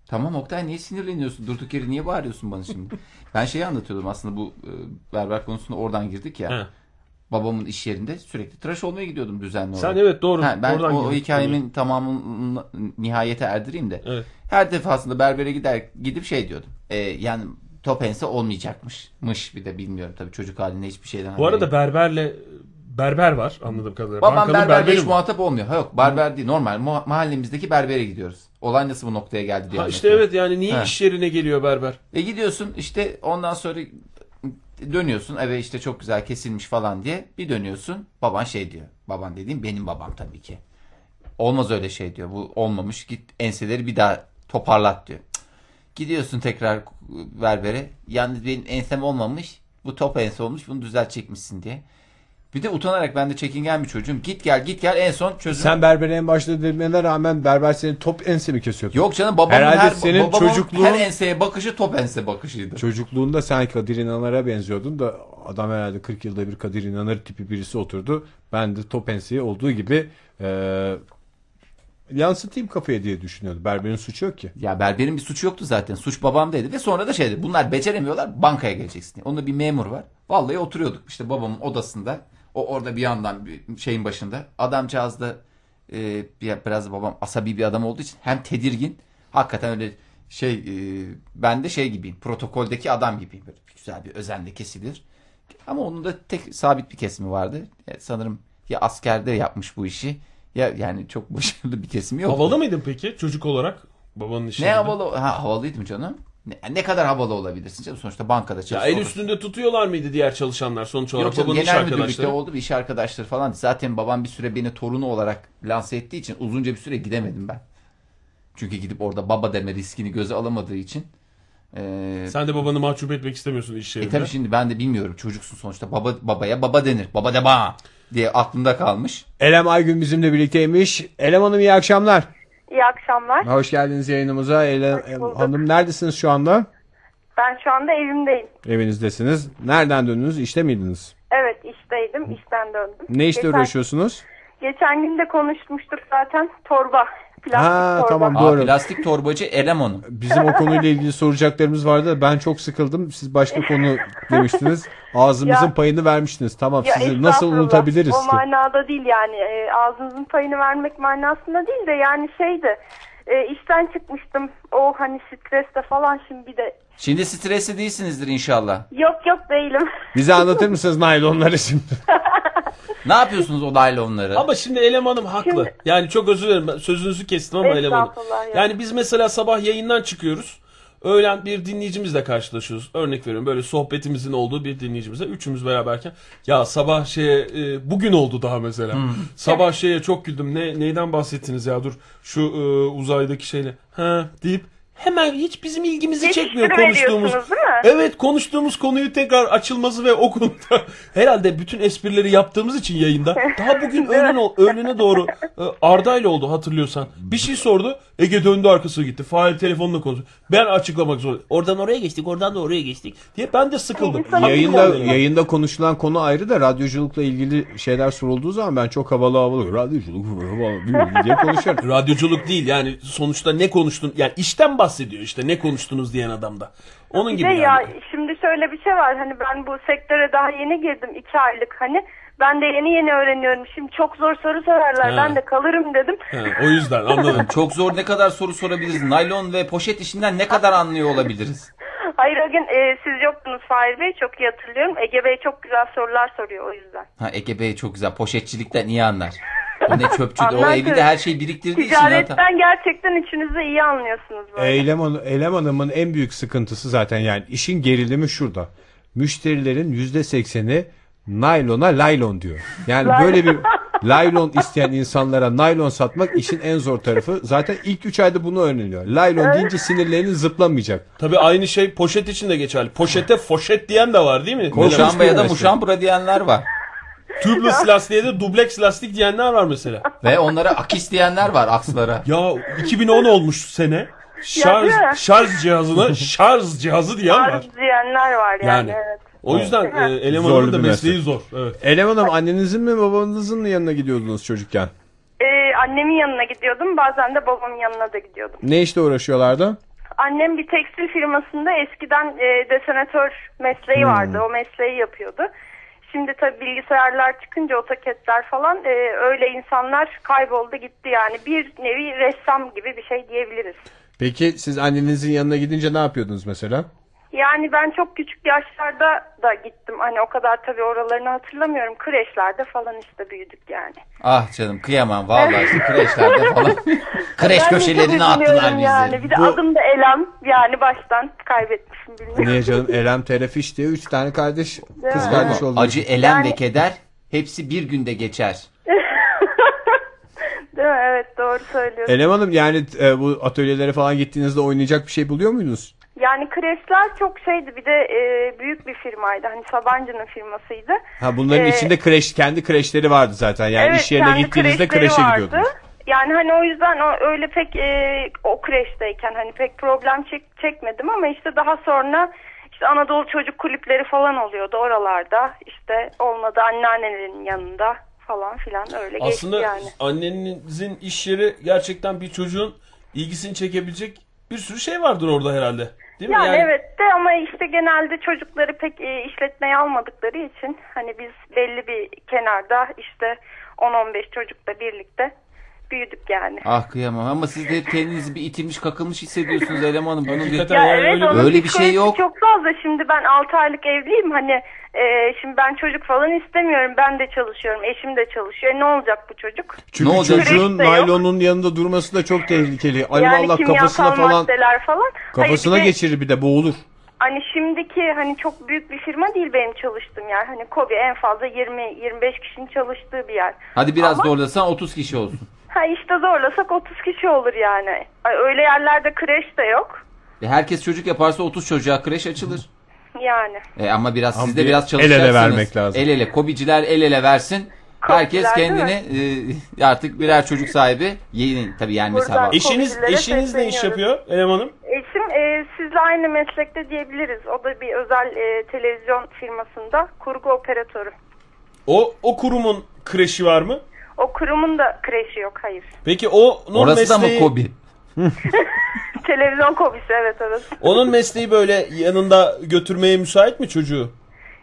Tamam Oktay niye sinirleniyorsun? Durduk yere niye bağırıyorsun bana şimdi? ben şeyi anlatıyordum aslında bu e, berber konusunda oradan girdik ya. He. Babamın iş yerinde sürekli tıraş olmaya gidiyordum düzenli olarak. Sen evet doğru. Ha, ben Oradan o, o hikayemin tamamını nihayete erdireyim de. Evet. Her defasında berbere gider gidip şey diyordum. E, yani top ense olmayacakmış. Mış bir de bilmiyorum tabii çocuk halinde hiçbir şeyden. Bu arada berberle berber var anladığım kadarıyla. Babam Bankanın berber berberi hiç mi? muhatap olmuyor. Ha, yok berber değil normal Mu- mahallemizdeki berbere gidiyoruz. Olay nasıl bu noktaya geldi diye Ha işte evet yani niye Ha. iş yerine geliyor berber? E gidiyorsun işte ondan sonra dönüyorsun eve işte çok güzel kesilmiş falan diye bir dönüyorsun baban şey diyor. Baban dediğim benim babam tabii ki. Olmaz öyle şey diyor. Bu olmamış git enseleri bir daha toparlat diyor. Gidiyorsun tekrar berbere. Yalnız benim ensem olmamış. Bu top ense olmuş. Bunu düzeltecekmişsin diye. Bir de utanarak ben de çekingen bir çocuğum. Git gel git gel en son çözüm. Sen berbere en başta demene rağmen berber senin top ense mi kesiyordu? Yok canım babamın Herhalde her, senin babamın çocukluğun- her enseye bakışı top ense bakışıydı. Çocukluğunda sen Kadir İnanır'a benziyordun da adam herhalde 40 yılda bir Kadir İnanır tipi birisi oturdu. Ben de top enseyi olduğu gibi e, yansıtayım kafaya diye düşünüyordu. Berberin suçu yok ki. Ya berberin bir suçu yoktu zaten. Suç babamdaydı ve sonra da şeydi. Bunlar beceremiyorlar. Bankaya geleceksin. Onda bir memur var. Vallahi oturuyorduk işte babamın odasında. O orada bir yandan bir şeyin başında. Adamcağız da e, bir- biraz babam asabi bir adam olduğu için hem tedirgin. Hakikaten öyle şey e, ben de şey gibiyim. Protokoldeki adam gibiyim. Böyle güzel bir özenle kesilir. Ama onun da tek sabit bir kesimi vardı. Ya sanırım ya askerde yapmış bu işi ya yani çok başarılı bir kesimi yok. Havalı mıydın peki çocuk olarak babanın işinde? Ne havalı? Ha, havalıydım canım. Ne, ne kadar havalı olabilirsin canım? Sonuçta bankada Ya çalışıyorsun. el üstünde tutuyorlar mıydı diğer çalışanlar sonuç olarak Yok canım, babanın iş genel müdürlükte arkadaşları? oldu bir iş arkadaşları falan. Zaten babam bir süre beni torunu olarak lanse ettiği için uzunca bir süre gidemedim ben. Çünkü gidip orada baba deme riskini göze alamadığı için. Ee, Sen de babanı mahcup etmek istemiyorsun iş e yerinde. tabii şimdi ben de bilmiyorum. Çocuksun sonuçta. Baba babaya baba denir. Baba de bana diye aklımda kalmış. Elem Aygün bizimle birlikteymiş. Elem Hanım iyi akşamlar. İyi akşamlar. Hoş geldiniz yayınımıza. Elem. Hanım neredesiniz şu anda? Ben şu anda evimdeyim. Evinizdesiniz. Nereden döndünüz? İşte miydiniz? Evet işteydim. işten döndüm. Ne işle geçen, uğraşıyorsunuz? Geçen gün de konuşmuştuk zaten. Torba. Plastik Ha, torba. tamam. Aa, Doğru. plastik torbacı Elem. Bizim o konuyla ilgili soracaklarımız vardı da ben çok sıkıldım. Siz başka konu demiştiniz. Ağzımızın Ya- payını vermiştiniz. Tamam Ya sizi nasıl unutabiliriz O ki? manada değil yani. E, ağzınızın payını vermek manasında değil de yani şeydi. E, işten çıkmıştım. O hani streste falan şimdi bir de. Şimdi stresli değilsinizdir inşallah. Yok yok değilim. Bize anlatır mısınız naylonları şimdi? Ne yapıyorsunuz o naylonları? Ama şimdi Elem Hanım haklı. Şimdi- Yani çok özür dilerim ben sözünüzü kestim ama Elem Hanım. Estağfurullah ya. Yani biz mesela sabah yayından çıkıyoruz. Öğlen bir dinleyicimizle karşılaşıyoruz. Örnek veriyorum böyle sohbetimizin olduğu bir dinleyicimizle. Üçümüz beraberken ya sabah şeye e, bugün oldu daha mesela. Sabah şeye çok güldüm. Ne neyden bahsettiniz ya dur şu e, uzaydaki şeyle. Ha deyip hemen hiç bizim ilgimizi çekmiyor konuştuğumuz. Geçiştiriveriyorsunuz, değil mi? Evet konuştuğumuz konuyu tekrar açılması ve o konuda herhalde bütün esprileri yaptığımız için yayında daha bugün öğlen öğlene doğru e, Arda ile oldu hatırlıyorsan. Bir şey sordu. Ege döndü arkasına gitti. Fail telefonla konuştu. Ben açıklamak zorunda. Oradan oraya geçtik, oradan da oraya geçtik diye ben de sıkıldım. Yayında yayında konuşulan konu ayrı da radyoculukla ilgili şeyler sorulduğu zaman ben çok havalı havalı radyoculuk diye konuşuyorum. Radyoculuk değil yani sonuçta ne konuştun yani işten bahsediyor işte ne konuştunuz diyen adam da. Onun gibi de yani. ya şimdi şöyle bir şey var hani ben bu sektöre daha yeni girdim iki aylık hani ben de yeni yeni öğreniyorum şimdi çok zor soru sorarlar He. ben de kalırım dedim. Ha, o yüzden anladım. Çok zor ne kadar soru sorabiliriz? Naylon ve poşet işinden ne kadar anlıyor olabiliriz? Hayır o gün e, siz yoktunuz Fahir Bey çok iyi hatırlıyorum Ege Bey çok güzel sorular soruyor o yüzden. Ha Ege Bey çok güzel. Poşetçilikten iyi anlar. O ne çöpçü. o evinde tabii. her şeyi biriktirdiği için. zaten. Ticaretten gerçekten de iyi anlıyorsunuz böyle. Eylem, Hanım- Eylem Hanım'ın en büyük sıkıntısı zaten yani işin gerilimi şurada. Müşterilerin yüzde sekseni naylona laylon diyor. Yani böyle bir laylon isteyen insanlara naylon satmak işin en zor tarafı. Zaten ilk 3 ayda bunu öğreniyor. Laylon deyince sinirlerinin zıplamayacak. Tabii aynı şey poşet için de geçerli. Poşete foşet diyen de var değil mi? Korkunç Muşamba ya da muşambura diyenler var. Tubeless lastiğe de dubleks lastik diyenler var mesela. Ve onlara akis diyenler var akslara. Ya 2010 olmuş sene. Şarj, mi? şarj cihazına şarj cihazı diyen var. Arz diyenler var yani, Yani. evet. O yüzden e, Zorlu elemanın da bir mesleği zor. Evet. Eylem Hanım annenizin mi babanızın mı yanına gidiyordunuz çocukken? E, annemin yanına gidiyordum bazen de babamın yanına da gidiyordum. Ne işte uğraşıyorlardı? Annem bir tekstil firmasında eskiden e, desenatör mesleği vardı. O mesleği yapıyordu. Şimdi tabii bilgisayarlar çıkınca otoketler falan e, öyle insanlar kayboldu gitti yani. Bir nevi ressam gibi bir şey diyebiliriz. Peki siz annenizin yanına gidince ne yapıyordunuz mesela? Yani ben çok küçük yaşlarda da gittim. Hani o kadar tabii oralarını hatırlamıyorum. Kreşlerde falan işte büyüdük yani. Ah canım kıyamam vallahi işte kreşlerde falan. Kreş Ben de köşelerine attılar bizi. Yani. Bir de Bu- adım da Elem. Yani baştan kaybetmişim bilmiyorum. Niye canım Elem Terefiş diye 3 tane kardeş kız mi? kardeş oldu. Acı, elem Yani- ve keder hepsi bir günde geçer. Değil mi? Evet doğru söylüyorsun. Elem Hanım yani e, bu atölyelere falan gittiğinizde oynayacak bir şey buluyor muydunuz? Yani kreşler çok şeydi. Bir de e, büyük bir firmaydı. Hani Sabancı'nın firmasıydı. Ha bunların Ee, içinde kreş kendi kreşleri vardı zaten. Yani evet, iş yerine kendi gittiğinizde kreşleri kreşe vardı. gidiyordunuz. Yani hani o yüzden o, öyle pek e, o kreşteyken hani pek problem çek, çekmedim ama işte daha sonra işte Anadolu çocuk kulüpleri falan oluyordu oralarda. İşte olmadı anneannelerin yanında falan filan öyle Aslında geçti yani. annenizin iş yeri gerçekten bir çocuğun ilgisini çekebilecek bir sürü şey vardır orada herhalde. Değil mi? Yani, evet de ama işte genelde çocukları pek e, işletmeye almadıkları için hani biz belli bir kenarda işte 10-15 çocukla birlikte büyüdük yani. Ah kıyamam ama siz de kendinizi bir itilmiş kakılmış hissediyorsunuz elemanım. Bunun bir... Hakikaten Ya yani evet öyle Öyle bir şey yok. Çok fazla şimdi ben 6 aylık evliyim hani e, şimdi ben çocuk falan istemiyorum ben de çalışıyorum eşim de çalışıyor E, ne olacak bu çocuk? Çünkü Ne olacak? çocuğun yok. naylonun yanında durması da çok tehlikeli. yani Allah kafasına falan falan. Hayır, kafasına bir de geçirir bir de boğulur. Hani şimdiki hani çok büyük bir firma değil benim çalıştığım yer. Hani Kobi en fazla 20-25 kişinin çalıştığı bir yer. Hadi biraz Ama- zorlasan 30 kişi olsun. Ha işte zorlasak 30 kişi olur yani. Ay, Öyle yerlerde kreş de yok. E, herkes çocuk yaparsa 30 çocuğa kreş açılır. Yani. E, ama biraz Ama siz de bir biraz el çalışacaksınız. ele vermek lazım. El ele. Kobiciler el ele versin. Herkes Kobiler değil kendini e, artık birer çocuk sahibi. Yeni tabii yani mesela Buradan- Eşiniz eşiniz ne iş yapıyor elemanım? Eşim e, sizle aynı meslekte diyebiliriz. O da bir özel e, televizyon firmasında kurgu operatörü. O o kurumun kreşi var mı? O kurumun da kreşi yok hayır. Peki onun orası da mı mesleği Kobi? Televizyon kobisi evet evet. onun mesleği böyle yanında götürmeye müsait mi çocuğu?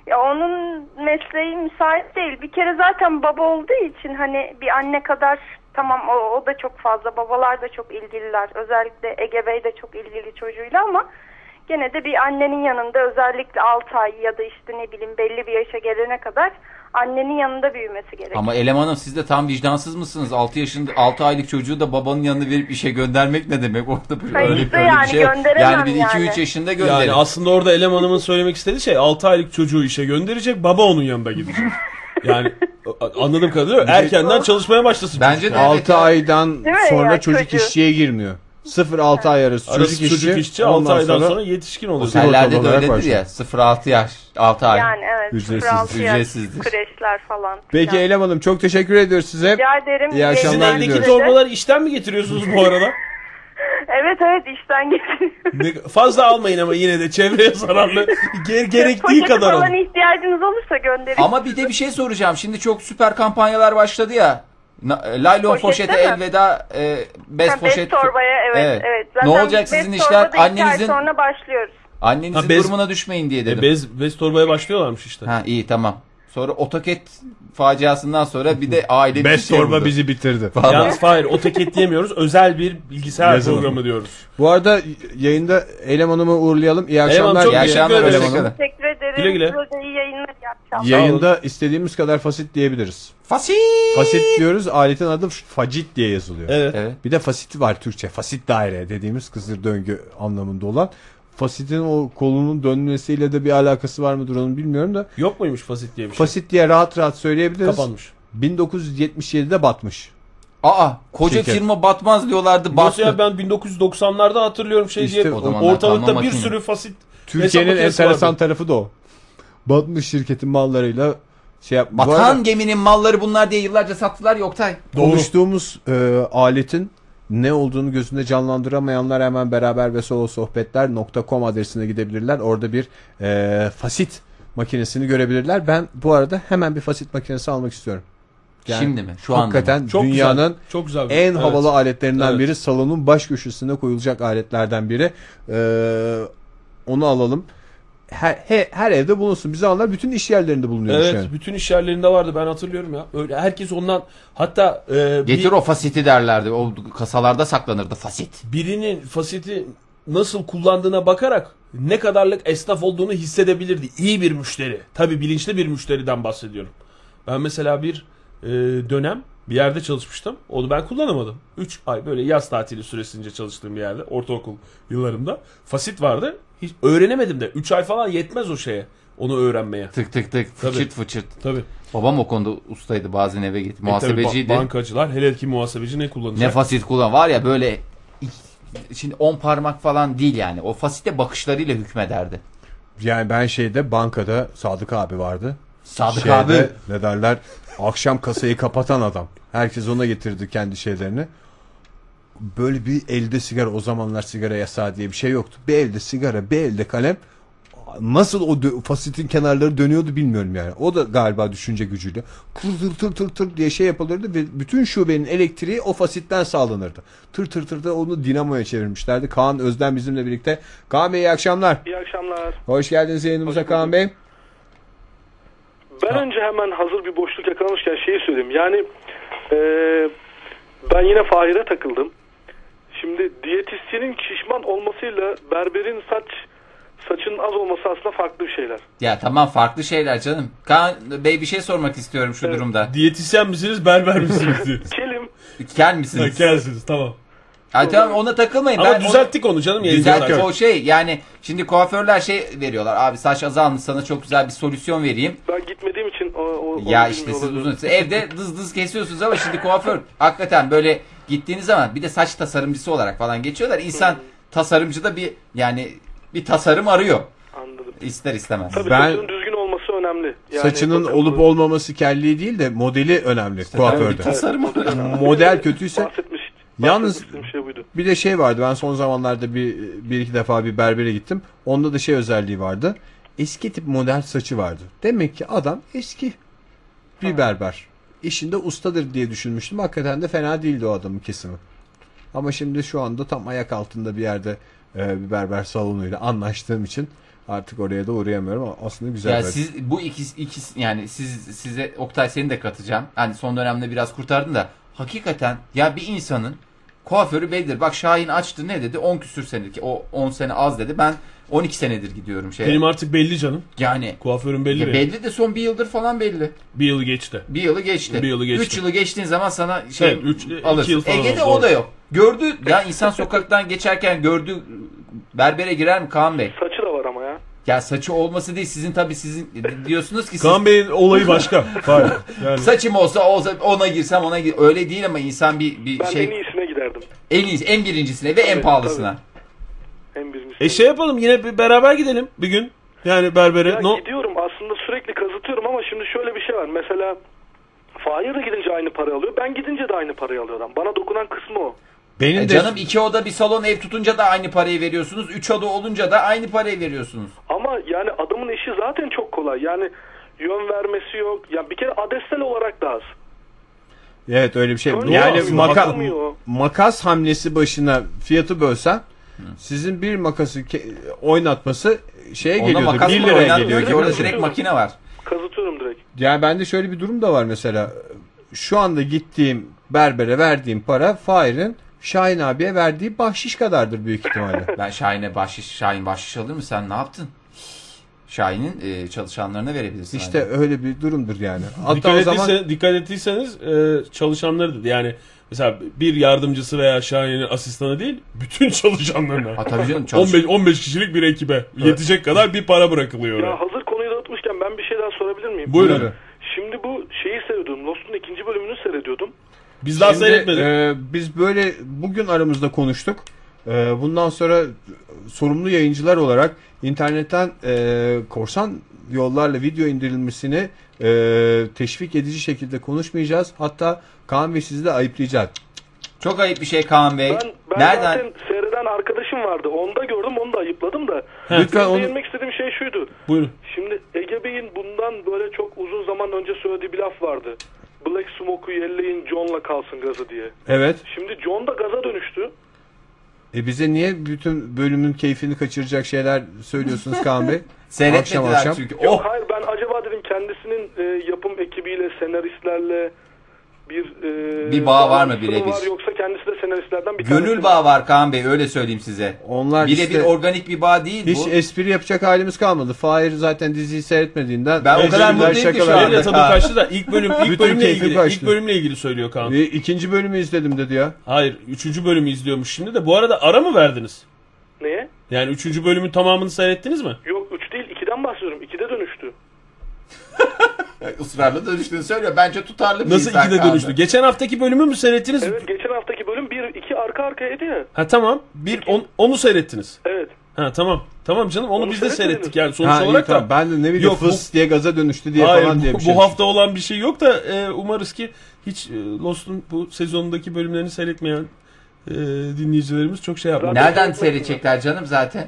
Ya onun mesleği müsait değil. Bir kere zaten baba olduğu için hani bir anne kadar tamam o, o da çok fazla. Babalar da çok ilgililer. Özellikle Ege Bey de çok ilgili çocuğuyla ama gene de bir annenin yanında özellikle 6 ay ya da işte ne bileyim belli bir yaşa gelene kadar annenin yanında büyümesi gerekiyor. Ama elemanım siz de tam vicdansız mısınız? 6 yaşında 6 aylık çocuğu da babanın yanına verip işe göndermek ne demek? Orada bir- Hayır öyle, işte öyle bir yani şey yok. gönderemem Yani bir 2 yani. 3 yaşında gönderin. Yani aslında orada elemanımın söylemek istediği şey 6 aylık çocuğu işe gönderecek baba onun yanında gidecek. Yani anladığım kadarıyla erkenden çalışmaya başlasın. Bence çocuk. de evet 6 ya. aydan sonra ya, çocuk çocuğu? işçiye girmiyor. 0-6 ay arası, Arası çocuk işçi. çocuk işçi 6 ondan aydan sonra, yetişkin oluyor. Otellerde de öyledir başlıyor. ya. 0-6 yaş, 6 ay. Yani evet. Ücretsiz, 0-6 yaş ücretsizdir. Kreşler falan. Peki filan. Eylem Hanım çok teşekkür ediyoruz size. Rica ederim. İyi akşamlar Sizin evdeki torbaları işten mi getiriyorsunuz bu arada? Evet evet işten getiriyorum. Fazla almayın ama yine de çevreye zararlı. Ger- gerektiği Poşeti kadar falan alın. ihtiyacınız olursa gönderin. Ama bir de bir şey soracağım. Şimdi çok süper kampanyalar başladı ya. Na- e, Laylon Poşette poşete mi? elveda e, bez Ha, bez poşet. torbaya evet evet. ne olacak sizin bez işler? Annenizin sonra başlıyoruz. annenizin Ha, bez- durumuna düşmeyin diye dedim. E, bez, bez torbaya başlıyorlarmış işte. Ha iyi tamam. Sonra otoket faciasından sonra bir de aile bir şey torba bizi bitirdi. Vallahi. Yalnız Fahir o teket diyemiyoruz. Özel bir bilgisayar Yazılım. programı diyoruz. Bu arada yayında Eylem Hanım'ı uğurlayalım. İyi Hanım, akşamlar. çok İyi teşekkür akşamlar. ederim. Eylem Hanım. Teşekkür ederim. Güle güle. Size de iyi yayınlar. iyi akşamlar. Yayında istediğimiz kadar fasit diyebiliriz. Fasit. Fasit diyoruz. Aletin adı facit diye yazılıyor. Evet. Evet. Bir de fasit var Türkçe. Fasit daire dediğimiz kısır döngü anlamında olan. Fasitin o kolunun dönmesiyle de bir alakası var mıdır onu bilmiyorum da. Yok muymuş fasit diye bir şey? Fasit diye rahat rahat söyleyebiliriz. Kapanmış. 1977'de batmış. Aa koca Şirket. firma batmaz diyorlardı Nasıl battı. ya ben 1990'larda hatırlıyorum şey İşte diye o ortalıkta bir makine. sürü fasit Türkiye'nin enteresan vardı. tarafı da o. Batmış şirketin mallarıyla şey yap. Batan arada geminin malları bunlar diye yıllarca sattılar Yoktay. konuştuğumuz e, aletin ne olduğunu gözünde canlandıramayanlar hemen beraber ve solo sohbetler.com adresine gidebilirler. Orada bir e, fasit makinesini görebilirler. Ben bu arada hemen bir fasit makinesi almak istiyorum. Yani Şimdi mi? Şu anda Hakikaten Çok dünyanın güzel. Çok güzel. bir- en Evet. havalı aletlerinden Evet. biri. Salonun baş köşesine koyulacak aletlerden biri. Ee, onu alalım. Her, he- her evde bulunsun. Bize anlar bütün iş yerlerinde bulunuyor. Evet, yani. bütün iş yerlerinde vardı ben hatırlıyorum ya. Öyle herkes ondan hatta e, bir- Getir o fasiti derlerdi. O kasalarda saklanırdı fasit. birinin fasiti nasıl kullandığına bakarak ne kadarlık esnaf olduğunu hissedebilirdi. İyi bir müşteri. Tabi bilinçli bir müşteriden bahsediyorum. Ben mesela bir e, dönem bir yerde çalışmıştım. Onu ben kullanamadım. 3 ay böyle yaz tatili süresince çalıştığım bir yerde ortaokul yıllarımda. Fasit vardı. Hiç öğrenemedim de. 3 ay falan yetmez o şeye. Onu öğrenmeye. Tık tık tık Tabii. fıçırt fıçırt. Tabii. Babam o konuda ustaydı bazen eve git. E tabii, Muhasebeciydi. ba- bankacılar hele ki muhasebeci ne kullanacak? ne fasit kullan var ya böyle şimdi 10 parmak falan değil yani. O fasite bakışlarıyla hükmederdi. Yani ben şeyde bankada Sadık abi vardı. Sadık Şeyde, abi. Ne derler? Akşam kasayı kapatan adam. Herkes ona getirdi kendi şeylerini. Böyle bir elde sigara o zamanlar sigara yasağı diye bir şey yoktu. Bir elde sigara bir elde kalem nasıl o dö- fasitin kenarları dönüyordu bilmiyorum yani. O da galiba düşünce gücüyle. Tır tır tır tır tır diye şey yapılırdı ve bütün şubenin elektriği o fasitten sağlanırdı. Tır tır tır da onu dinamoya çevirmişlerdi. Kaan Özden bizimle birlikte. Kaan Bey iyi akşamlar. İyi akşamlar. Hoş geldiniz yayınımıza Kaan Bey. Ben önce hemen hazır bir boşluk yakalamışken şeyi söyleyeyim. Yani e, ben yine Fahir'e takıldım. Şimdi diyetisyenin şişman olmasıyla berberin saç saçın az olması aslında farklı bir şeyler. Ya tamam farklı şeyler canım. Kaan Bey bir şey sormak istiyorum şu durumda. Diyetisyen misiniz berber misiniz. Kelim Kel Ha, misiniz? Gelsiniz tamam. Ay, tamam ona takılmayın. Ama Ben düzelttik onu canım. Güzel yayıncılar. o şey yani şimdi kuaförler şey veriyorlar abi saç azalmış sana çok güzel bir solüsyon vereyim. ben gitmediğim için o, o, Ya onu işte siz uzun evde dız dız kesiyorsunuz ama şimdi kuaför hakikaten böyle gittiğiniz zaman bir de saç tasarımcısı olarak falan geçiyorlar. İnsan tasarımcı da bir yani bir tasarım arıyor Anladım. ister istemez. Tabii Ben- düzgün olması önemli. Yani Saçının bakımlı- olup olmaması kelliği değil de modeli önemli kuaförde. bir tasarım. Model kötüyse Yalnız- şey buydu. Bir de şey vardı ben son zamanlarda bir, bir iki defa bir berbere gittim. Onda da şey özelliği vardı. Eski tip model saçı vardı. Demek ki adam eski bir berber. İşinde ustadır diye düşünmüştüm. Hakikaten de fena değildi o adamın kesimi. Ama şimdi şu anda tam ayak altında bir yerde e, bir berber salonuyla anlaştığım için artık oraya da uğrayamıyorum ama aslında güzel. Ya bir- siz bu ikisi, ikisi yani siz size Oktay seni de katacağım. Hani son dönemde biraz kurtardın da hakikaten ya bir insanın kuaförü bellidir. Bak Şahin açtı ne dedi? 10 küsür senedir ki o 10 sene az dedi. Ben 12 senedir gidiyorum şeye. Benim artık belli canım. Yani Kuaförüm belli. ya belli de son bir yıldır falan belli. Bir yıl geçti. Bir yılı geçti. Bir yılı geçti. 3 yılı geçtiğin zaman sana şey Evet, üç- alırsın. yıl falan Ege'de oldu, o da yok. Gördü ya insan sokaktan geçerken gördü berbere girer mi Kaan Bey? Saçı da var ama ya. Ya saçı olması değil sizin tabii sizin diyorsunuz ki siz Kaan Bey'in olayı başka. Hayır. Yani Saçım olsa olsa ona girsem ona gir. Öyle değil ama insan bir bir Ben şey en iyisine giderdim. en iyisi, en birincisine ve en Tabii, pahalısına. En birincisine. E şey yapalım yine bir beraber gidelim bir gün. Yani berbere. Ya no. gidiyorum aslında sürekli kazıtıyorum ama şimdi şöyle bir şey var. Mesela Fahir de gidince aynı parayı alıyor. Ben gidince de aynı parayı alıyor adam. Bana dokunan kısmı o. Benim E de canım iki oda bir salon ev tutunca da aynı parayı veriyorsunuz. Üç oda olunca da aynı parayı veriyorsunuz. Ama yani adamın işi zaten çok kolay. Yani yön vermesi yok. Ya bir kere adetsel olarak da az. Evet öyle bir şey. Öyle Yani maka- makas hamlesi başına fiyatı bölsen sizin bir makası oynatması şeye Onda geliyordu. makas 1 mı liraya geliyor. ki orada direkt makine var. Kazıtıyorum direkt. Yani bende şöyle bir durum da var mesela. Şu anda gittiğim berbere verdiğim para Fahir'in Şahin abiye verdiği bahşiş kadardır büyük ihtimalle. Ben Şahin'e bahşiş, Şahin bahşiş alır mı sen ne yaptın? Şahin'in e, çalışanlarına verebilirsin. işte ancak. öyle bir durumdur yani. Hatta Dikkat, o zaman ettiyseniz, dikkat ettiyseniz e, çalışanları da yani mesela bir yardımcısı veya Şahin'in asistanı değil bütün çalışanlarına. Ha, tabii canım çalış. 15 15 kişilik bir ekibe yetecek kadar bir para bırakılıyor. Ya hazır konuyu dağıtmışken ben bir şey daha sorabilir miyim? Buyurun. Şimdi bu şeyi seyrediyordum. Lost'un ikinci bölümünü seyrediyordum. Biz daha Şimdi, seyretmedik. e, biz böyle bugün aramızda konuştuk. E, bundan sonra sorumlu yayıncılar olarak internetten e, korsan yollarla video indirilmesini e, teşvik edici şekilde konuşmayacağız. Hatta Kaan Bey sizi de ayıplayacak. Çok ayıp bir şey Kaan Bey. Ben, ben Nereden? zaten seyreden arkadaşım vardı. Onda gördüm onu da ayıpladım da. Lütfen Benim onu değinmek istediğim şey şuydu. Buyurun. Şimdi Ege Bey'in bundan böyle çok uzun zaman önce söylediği bir laf vardı. Black Smoke'u yelleyin John'la kalsın gazı diye. Evet. Şimdi John da gaza dönüştü. E bize niye bütün bölümün keyfini kaçıracak şeyler söylüyorsunuz Kaan Bey? Seyretmediler Akşam akşam. çünkü. Yok Oh hayır ben acaba dedim kendisinin e, yapım ekibiyle, senaristlerle bir e, Bir bağ var mı birebir? var yoksa kendisi de senaristlerden bir gönül bağı var Kaan Bey öyle söyleyeyim size. Onlar Birebir işte organik bir bağ değil hiç bu. espri yapacak halimiz kalmadı. Fahir zaten diziyi seyretmediğinden Ben o kadar mutluyum ki şu anda. Benim tadım kaçtı da ilk bölüm ilk bölümle ilgili kaçtı. ilk bölümle ilgili söylüyor Kaan. Ve ikinci bölümü izledim dedi ya. Hayır, üçüncü bölümü izliyormuş şimdi de. Bu arada ara mı verdiniz? Neye? Yani üçüncü bölümün tamamını seyrettiniz mi? Yok 3 değil 2'den bahsediyorum. 2'de dönüştü. Israrla dönüştüğünü söylüyor. Bence tutarlı bir Nasıl ikide Kaan dönüştü? Geçen haftaki bölümü mü seyrettiniz? Evet geçen haftaki bölüm 1 2 arka arkaydı ya. Ha tamam. Bir on- onu seyrettiniz. Evet. Ha tamam. Tamam canım onu, Onu biz de seyrettik yani sonuç Ha, iyi, olarak tamam. da. Ben de ne bileyim Yok, bu- fıs diye gaza dönüştü diye Hayır, falan diye bu, bir şey. bu hafta olan bir şey yok da e, umarız ki hiç e, Lost'un bu sezonundaki bölümlerini seyretmeyen e, dinleyicilerimiz çok şey yapmadı. Nereden seyredecekler canım zaten?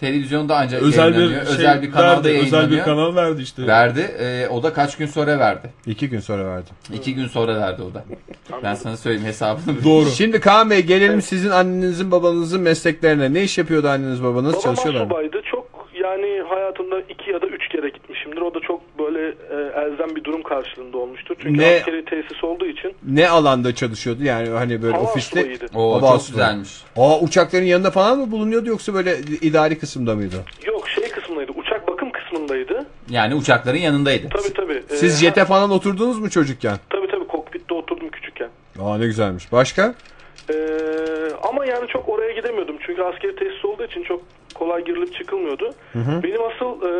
Televizyonda ancak Özel bir şey özel bir kanalda verdi, yayınlanıyor. özel bir kanal verdi işte. Verdi. Ee, o da kaç gün sonra verdi. İki gün sonra verdim. İki gün sonra verdi o da. Ben sana söyleyeyim hesabını. Doğru. Şimdi Kaan Bey gelelim sizin annenizin babanızın mesleklerine. Ne iş yapıyordu anneniz babanız? Babam Çalışıyorlar mı? subaydı. Çok yani hayatımda iki ya da üç kere gitmişimdir. O da çok böyle e, elzem bir durum karşılığında olmuştur. Çünkü Ne- askeri tesis olduğu için Ne alanda çalışıyordu? Yani hani böyle hava ofiste. subayıydı. Oo Hava çok subayı. güzelmiş. Aa uçakların yanında falan mı bulunuyordu yoksa böyle idari kısımda mıydı? Yok şey kısmındaydı. Uçak bakım kısmındaydı. Yani uçakların yanındaydı. Tabii tabii. E, Siz jete falan oturdunuz mu çocukken? Tabii tabii kokpitte oturdum küçükken. Aa ne güzelmiş. Başka? Ee, ama yani çok oraya gidemiyordum. Çünkü askeri tesis olduğu için çok kolay girilip çıkılmıyordu. Benim asıl e,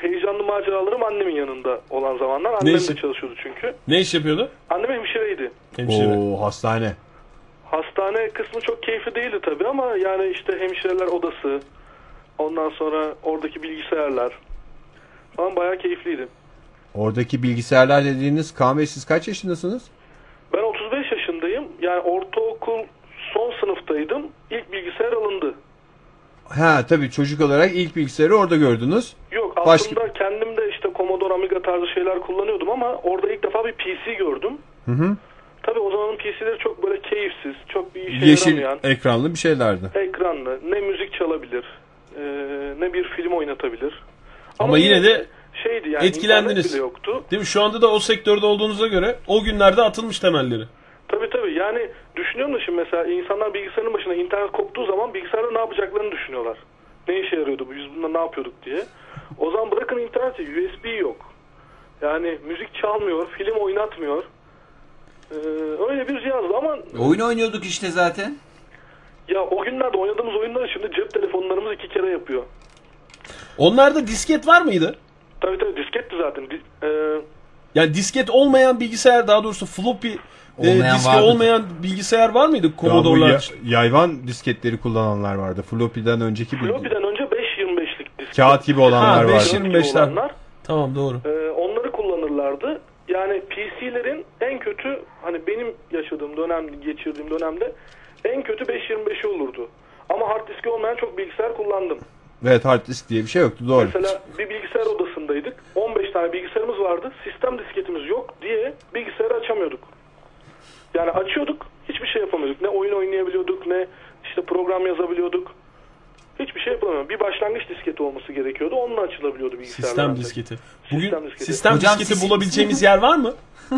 heyecanlı maceralarım annemin yanında olan zamanlar. Annem işi? de çalışıyordu çünkü. Ne iş yapıyordu? Annem hemşireydi. Hemşire. Oo hastane. Hastane kısmı çok keyifli değildi tabii ama yani işte hemşireler odası, ondan sonra oradaki bilgisayarlar falan bayağı keyifliydi. Oradaki bilgisayarlar dediğiniz Kaan Bey siz kaç yaşındasınız? Ben 35 yaşındayım. Yani ortaokul son sınıftaydım. İlk bilgisayar alındı. Ha tabii çocuk olarak ilk bilgisayarı orada gördünüz. Yok Başka- aslında kendim de işte Commodore Amiga tarzı şeyler kullanıyordum ama orada ilk defa bir PC gördüm. Hı hı. Tabii o zamanın PC'leri çok böyle keyifsiz, çok bir işe Yeşil yaramayan, ekranlı bir şeylerdi. ekranlı, ne müzik çalabilir, e, ne bir film oynatabilir. Ama yine de şeydi yani etkilendiniz. bile yoktu. Değil mi? Şu anda da o sektörde olduğunuza göre o günlerde atılmış temelleri. Tabii tabii yani düşünüyorum da şimdi mesela insanlar bilgisayarın başına internet koptuğu zaman bilgisayarda ne yapacaklarını düşünüyorlar. Ne işe yarıyordu bu biz bunda ne yapıyorduk diye. O zaman bırakın interneti USB yok. Yani müzik çalmıyor, film oynatmıyor. Ee, öyle bir cihazdı ama Oyun oynuyorduk işte zaten. ya o günlerde oynadığımız oyunları şimdi cep telefonlarımız iki kere yapıyor. Onlarda disket var mıydı? Tabii tabii disketti zaten. Di- ee, Yani disket olmayan bilgisayar daha doğrusu floppy e, Olmayan diski vardı. olmayan bilgisayar var mıydı Commodore'lar? ya- yayvan disketleri kullananlar vardı. Floppy'den önceki bir Floppy'den önce 5.25'lik disket. kağıt gibi olanlar Ha, vardı. 5.25'ler. olanlar. Tamam doğru. Ee, onları kullanırlardı. Yani PC'lerin en kötü hani benim yaşadığım dönem, geçirdiğim dönemde en kötü 5.25'i olurdu. Ama hard diski olmayan çok bilgisayar kullandım. Evet hard disk diye bir şey yoktu doğru. Mesela bir bilgisayar odasındaydık. 15 tane bilgisayarımız vardı. Sistem disketimiz yok diye bilgisayarı açamıyorduk. Yani açıyorduk, hiçbir şey yapamıyorduk. Ne oyun oynayabiliyorduk, ne işte program yazabiliyorduk. Hiçbir şey yapamıyorduk. Bir başlangıç disketi olması gerekiyordu. Onunla açılabiliyordu bilgisayarlar. Sistem disketi. Bugün Sistem disketi. sistem Hocam disketi siz- bulabileceğimiz yer var mı?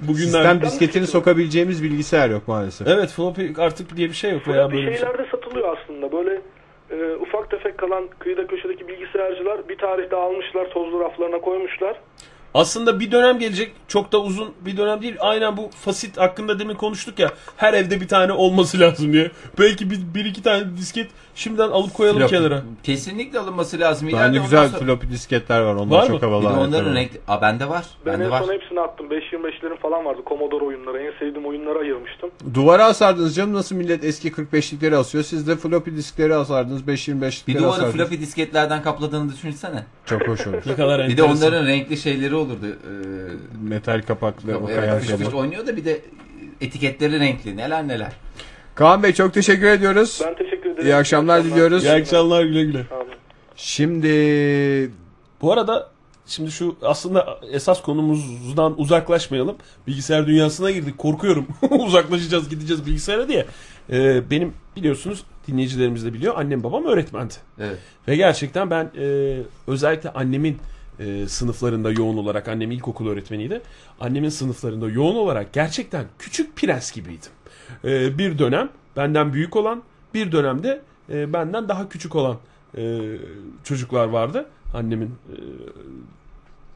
Bugünlerde. Sistem disketini sokabileceğimiz bilgisayar yok maalesef. Evet floppy artık diye bir şey yok veya böyle bir şey. şeyler de satılıyor aslında. Böyle e, ufak tefek kalan kıyıda köşedeki bilgisayarcılar bir tarihte almışlar, tozlu raflarına koymuşlar. Aslında bir dönem gelecek çok da uzun bir dönem değil. Aynen bu fasit hakkında demin konuştuk ya. Her evde bir tane olması lazım diye. Belki bir, bir iki tane disket şimdiden alıp koyalım Floppy. kenara. Kesinlikle alınması lazım. İleride güzel ondan sonra- floppy disketler var. Onlar Var çok mı? havalı. Bir de aletler onların var. renkli... Aa bende var. Ben Bende en var. son hepsini attım. 5.25'lerin falan vardı. Commodore oyunları. En sevdiğim oyunları ayırmıştım. Duvara asardınız canım nasıl millet eski 45'likleri asıyor. Siz de floppy diskleri asardınız 5.25'likleri Bir duvarı asardınız. floppy disketlerden kapladığını düşünsene. Çok hoş olur. Ne kadar Bir de enteresan. onların renkli şeyleri olurdu. Ee, Metal kapaklı o evet, kayan fış fış şeyler. oynuyor da bir de etiketleri renkli. Neler neler. Kaan Bey çok teşekkür ediyoruz. Ben teşekkür ederim. İyi akşamlar diliyoruz. İyi akşamlar güle güle. Şimdi Bu arada şimdi şu aslında esas konumuzdan uzaklaşmayalım. Bilgisayar dünyasına girdik. Korkuyorum. Uzaklaşacağız gideceğiz bilgisayara diye. Ee, benim biliyorsunuz dinleyicilerimiz de biliyor. Annem babam öğretmendi. Evet. Ve gerçekten ben e, özellikle annemin e, sınıflarında yoğun olarak annem ilkokul öğretmeniydi. Annemin sınıflarında yoğun olarak gerçekten küçük prens gibiydim. E, bir dönem benden büyük olan bir dönemde e, benden daha küçük olan e, çocuklar vardı. Annemin e,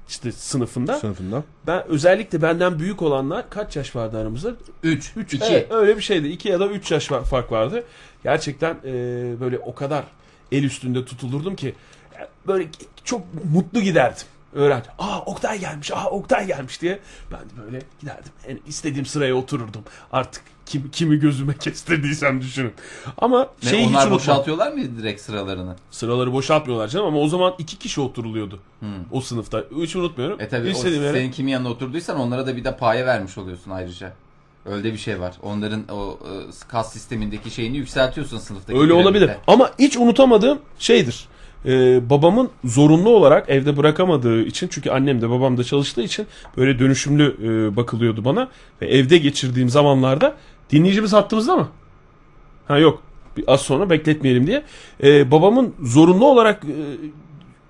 işte sınıfında. sınıfında. Ben özellikle benden büyük olanlar kaç yaş vardı aramızda? 3. 3 2. öyle bir şeydi. 2 ya da 3 yaş var- fark vardı. Gerçekten e, böyle o kadar el üstünde tutulurdum ki e, böyle çok mutlu giderdim. Öğrenci. Aa Oktay gelmiş. Aa Oktay gelmiş diye. Ben de böyle giderdim. En istediğim sıraya otururdum. Artık kim, kimi gözüme kestirdiysem düşünün. Ama Ne, şeyi hiç onlar unutmam. boşaltıyorlar mıydı direkt sıralarını? Sıraları boşaltmıyorlar canım ama o zaman iki kişi oturuluyordu. Hmm. O sınıfta. Hiç unutmuyorum. E tabi İstediğim yere- senin kimi yanına oturduysan onlara da bir de paye vermiş oluyorsun ayrıca. Öyle bir şey var. Onların o e, kas sistemindeki şeyini yükseltiyorsun sınıftaki. Öyle olabilir. Ama hiç unutamadığım şeydir. Ee, babamın zorunlu olarak evde bırakamadığı için çünkü annem de babam da çalıştığı için böyle dönüşümlü e, bakılıyordu bana ve evde geçirdiğim zamanlarda dinleyicimiz hattımızda mı? Ha yok. Bir az sonra bekletmeyelim diye. Ee, babamın zorunlu olarak e,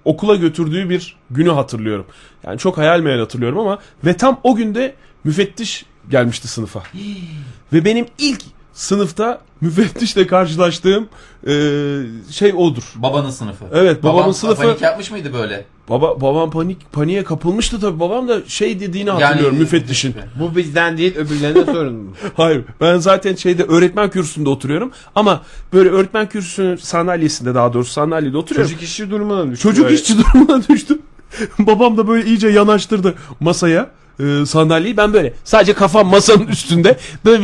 okula götürdüğü bir günü hatırlıyorum. Yani çok hayal meyal hatırlıyorum ama ve tam o günde müfettiş gelmişti sınıfa. ve benim ilk sınıfta müfettişle karşılaştığım e, şey odur. Babanın sınıfı. Evet, babamın Babam sınıfı- panik yapmış mıydı böyle? Baba babam panik paniğe kapılmıştı tabii. Babam da şey dediğini hatırlıyorum müfettişin. Bu bizden değil öbürlerine sorun mu? Hayır ben zaten şeyde öğretmen kürsüsünde oturuyorum ama böyle öğretmen kürsüsünün sandalyesinde daha doğrusu sandalyede oturuyorum. Çocuk işçi durumuna düştü. Çocuk böyle. işçi durumuna düştüm. Babam da böyle iyice yanaştırdı masaya e, sandalyeyi. Ben böyle sadece kafam masanın üstünde böyle